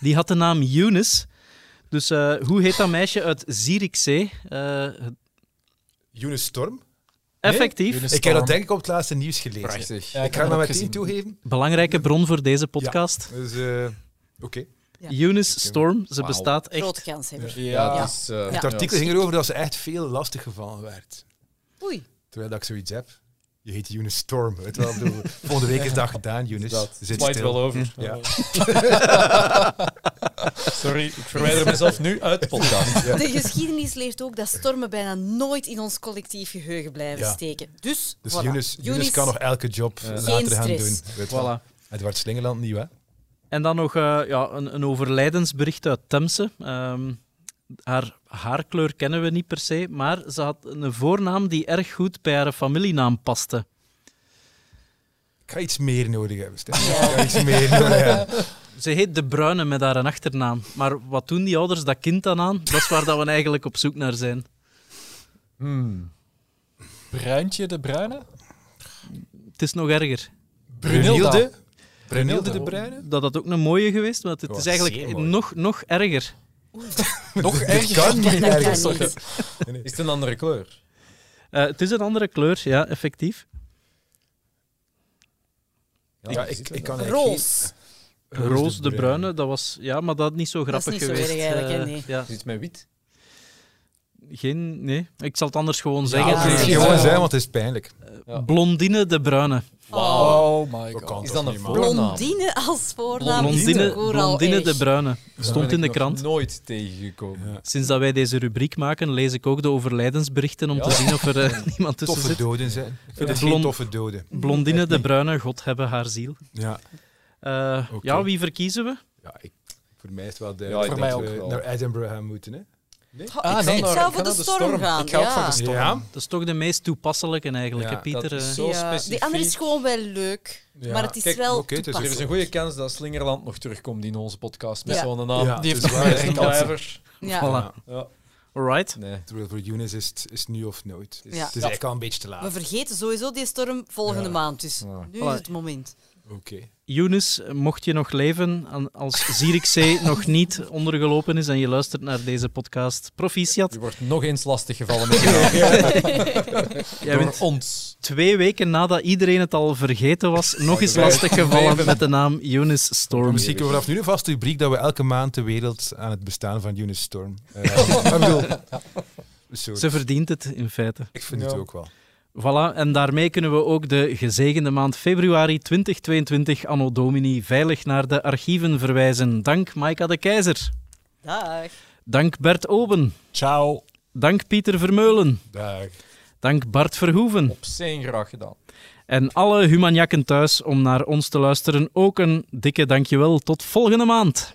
[SPEAKER 2] Die had de naam Eunice. Dus eh, hoe heet dat meisje uit Zierikzee? Eh,
[SPEAKER 6] Eunice Storm?
[SPEAKER 2] Effectief.
[SPEAKER 6] Ik heb dat denk ik op het laatste nieuws gelezen.
[SPEAKER 5] Prachtig.
[SPEAKER 3] Ja,
[SPEAKER 6] Ik ga
[SPEAKER 3] dat
[SPEAKER 6] meteen toegeven.
[SPEAKER 2] Belangrijke bron voor deze podcast.
[SPEAKER 6] Dus, eh, oké.
[SPEAKER 4] Ja.
[SPEAKER 2] Eunice Storm, ze bestaat echt.
[SPEAKER 4] Grote kanshebber.
[SPEAKER 5] Ja,
[SPEAKER 3] Ja.
[SPEAKER 5] eh,
[SPEAKER 6] Het
[SPEAKER 4] Ja.
[SPEAKER 6] artikel ging erover dat ze echt veel lastig gevallen werd.
[SPEAKER 4] Oei.
[SPEAKER 6] Terwijl dat ik zoiets heb. Je heet Eunice Storm. Weet je wel, bedoel, volgende week is dat gedaan, Eunice.
[SPEAKER 5] Dat
[SPEAKER 6] Zit
[SPEAKER 5] slijt wel over.
[SPEAKER 6] Ja. [laughs]
[SPEAKER 5] Sorry, ik verwijder mezelf nu uit de podcast.
[SPEAKER 4] De geschiedenis leert ook dat stormen bijna nooit in ons collectief geheugen blijven
[SPEAKER 6] Ja.
[SPEAKER 4] steken. Dus,
[SPEAKER 6] Dus
[SPEAKER 4] voilà.
[SPEAKER 6] Kan nog elke job
[SPEAKER 5] Geen
[SPEAKER 6] later gaan doen. Weet je wel.
[SPEAKER 2] Voilà.
[SPEAKER 6] Edward Slingerland nieuw, hè?
[SPEAKER 2] En dan nog eh, ja, een, een overlijdensbericht uit Temse. Ehm, haar haarkleur kennen we niet per se, maar ze had een voornaam die erg goed bij haar familienaam paste.
[SPEAKER 6] Ik ga iets meer nodig hebben, Stef. Ik ga iets meer nodig hebben. [laughs]
[SPEAKER 2] Ze heet De Bruyne met haar achternaam. Maar wat doen die ouders dat kind dan aan? Dat is waar dat we eigenlijk op zoek naar zijn.
[SPEAKER 5] Hmm.
[SPEAKER 3] Bruintje de Bruine?
[SPEAKER 2] Het is nog erger.
[SPEAKER 6] Brunilde? Brunilde de Bruyne?
[SPEAKER 2] Dat had ook een mooie geweest, maar het
[SPEAKER 6] Oh,
[SPEAKER 2] is eigenlijk nog, nog erger. [laughs]
[SPEAKER 3] Nog erger.
[SPEAKER 6] kan niet
[SPEAKER 4] Dat kan
[SPEAKER 6] ergens.
[SPEAKER 4] niet.
[SPEAKER 5] Is het een andere kleur?
[SPEAKER 2] Eh, het is een andere kleur, ja, effectief.
[SPEAKER 6] Ja, ik, ik
[SPEAKER 5] het
[SPEAKER 6] kan eigenlijk
[SPEAKER 4] Roos.
[SPEAKER 6] geen-
[SPEAKER 2] Roos de Bruyne, dat was... Ja, maar dat niet zo
[SPEAKER 4] Dat is
[SPEAKER 2] grappig
[SPEAKER 4] niet zo
[SPEAKER 2] geweest.
[SPEAKER 4] erg eigenlijk, hè,
[SPEAKER 2] Eh,
[SPEAKER 4] nee.
[SPEAKER 2] ja.
[SPEAKER 5] Is het met wit?
[SPEAKER 2] Geen... Nee, ik zal het anders gewoon
[SPEAKER 6] Ja,
[SPEAKER 2] zeggen.
[SPEAKER 4] Ja,
[SPEAKER 6] het is
[SPEAKER 2] is,
[SPEAKER 6] gewoon
[SPEAKER 2] eh,
[SPEAKER 6] zijn, want het is pijnlijk.
[SPEAKER 5] Ja.
[SPEAKER 2] Blondine de
[SPEAKER 3] Oh my god.
[SPEAKER 5] Is dat een voornaam?
[SPEAKER 4] Blondine als voornaam
[SPEAKER 2] Blondine, Blondine de.
[SPEAKER 5] Daar
[SPEAKER 2] Stond
[SPEAKER 5] ben
[SPEAKER 2] in de
[SPEAKER 5] nog
[SPEAKER 2] krant.
[SPEAKER 5] nooit tegengekomen.
[SPEAKER 6] Ja.
[SPEAKER 2] Sinds dat wij deze rubriek maken, lees ik ook de overlijdensberichten om
[SPEAKER 5] Ja.
[SPEAKER 2] te zien of er eh, [laughs] niemand tussen
[SPEAKER 6] Toffe
[SPEAKER 2] zit.
[SPEAKER 6] doden zijn. Ik vind
[SPEAKER 2] Ja.
[SPEAKER 6] het geen
[SPEAKER 2] Blond-
[SPEAKER 6] toffe doden.
[SPEAKER 2] Blondine de Bruyne, God hebben haar ziel.
[SPEAKER 6] Ja.
[SPEAKER 2] Eh. Ja, wie verkiezen we?
[SPEAKER 6] Ja, ik, voor mij is het wel
[SPEAKER 5] Ja,
[SPEAKER 6] duidelijk
[SPEAKER 5] ik
[SPEAKER 6] dat we
[SPEAKER 5] ook wel.
[SPEAKER 6] naar Edinburgh gaan moeten. Hè?
[SPEAKER 3] Ah,
[SPEAKER 4] ik
[SPEAKER 3] nee.
[SPEAKER 4] ik zou voor de storm
[SPEAKER 5] storm.
[SPEAKER 4] gaan.
[SPEAKER 3] Ik ga ook
[SPEAKER 4] ja.
[SPEAKER 3] voor de storm.
[SPEAKER 6] Ja?
[SPEAKER 2] Dat is toch de meest toepasselijke eigenlijk,
[SPEAKER 6] Ja,
[SPEAKER 2] hè, Pieter?
[SPEAKER 5] dat is zo
[SPEAKER 4] Ja,
[SPEAKER 5] specifiek.
[SPEAKER 4] Die andere is gewoon wel leuk,
[SPEAKER 6] Ja.
[SPEAKER 4] maar het is
[SPEAKER 5] Kijk,
[SPEAKER 4] wel
[SPEAKER 6] oké, het is-
[SPEAKER 5] Er is een
[SPEAKER 4] toepasselijk.
[SPEAKER 5] goede kans dat Slingerland nog terugkomt in onze podcast met
[SPEAKER 4] Ja.
[SPEAKER 5] zo'n naam.
[SPEAKER 6] Ja,
[SPEAKER 3] Die heeft nog
[SPEAKER 6] waar.
[SPEAKER 3] kansen.
[SPEAKER 5] Blijvers.
[SPEAKER 4] Ja.
[SPEAKER 2] Voilà.
[SPEAKER 5] Ja.
[SPEAKER 2] Alright.
[SPEAKER 5] Nee.
[SPEAKER 6] Terwijl voor Younes is het is nu of nooit. Het is,
[SPEAKER 4] Ja.
[SPEAKER 6] het is eigenlijk al een beetje te laat.
[SPEAKER 4] We vergeten sowieso die storm volgende
[SPEAKER 6] Ja.
[SPEAKER 4] maand. Dus
[SPEAKER 5] Ja.
[SPEAKER 4] nu is het moment.
[SPEAKER 6] Oké.
[SPEAKER 2] Younes, mocht je nog leven als Zierikzee [laughs] nog niet ondergelopen is en je luistert naar deze podcast, proficiat.
[SPEAKER 5] Je wordt nog eens lastig gevallen met [laughs] je naam.
[SPEAKER 2] Jij
[SPEAKER 5] Door
[SPEAKER 2] bent
[SPEAKER 5] ons.
[SPEAKER 2] twee weken nadat iedereen het al vergeten was, nog eens lastig gevallen met de naam Younes Storm.
[SPEAKER 6] Misschien kunnen we vanaf nu een vaste rubriek dat we elke maand de wereld aan het bestaan van Younes Storm. Eh, [laughs] ik bedoel,
[SPEAKER 2] Ze verdient het in feite.
[SPEAKER 6] ik vind
[SPEAKER 5] Ja.
[SPEAKER 6] het ook wel.
[SPEAKER 2] Voilà, en daarmee kunnen we ook de gezegende maand februari 2022 anno domini veilig naar de archieven verwijzen. Dank Maika de Keizer.
[SPEAKER 4] Dag.
[SPEAKER 2] Dank Bert Oben.
[SPEAKER 3] Ciao.
[SPEAKER 2] Dank Pieter Vermeulen.
[SPEAKER 6] Dag.
[SPEAKER 2] Dank Bart Verhoeven.
[SPEAKER 5] Op zijn graag gedaan.
[SPEAKER 2] En alle humanjakken thuis om naar ons te luisteren ook een dikke dankjewel. Tot volgende maand.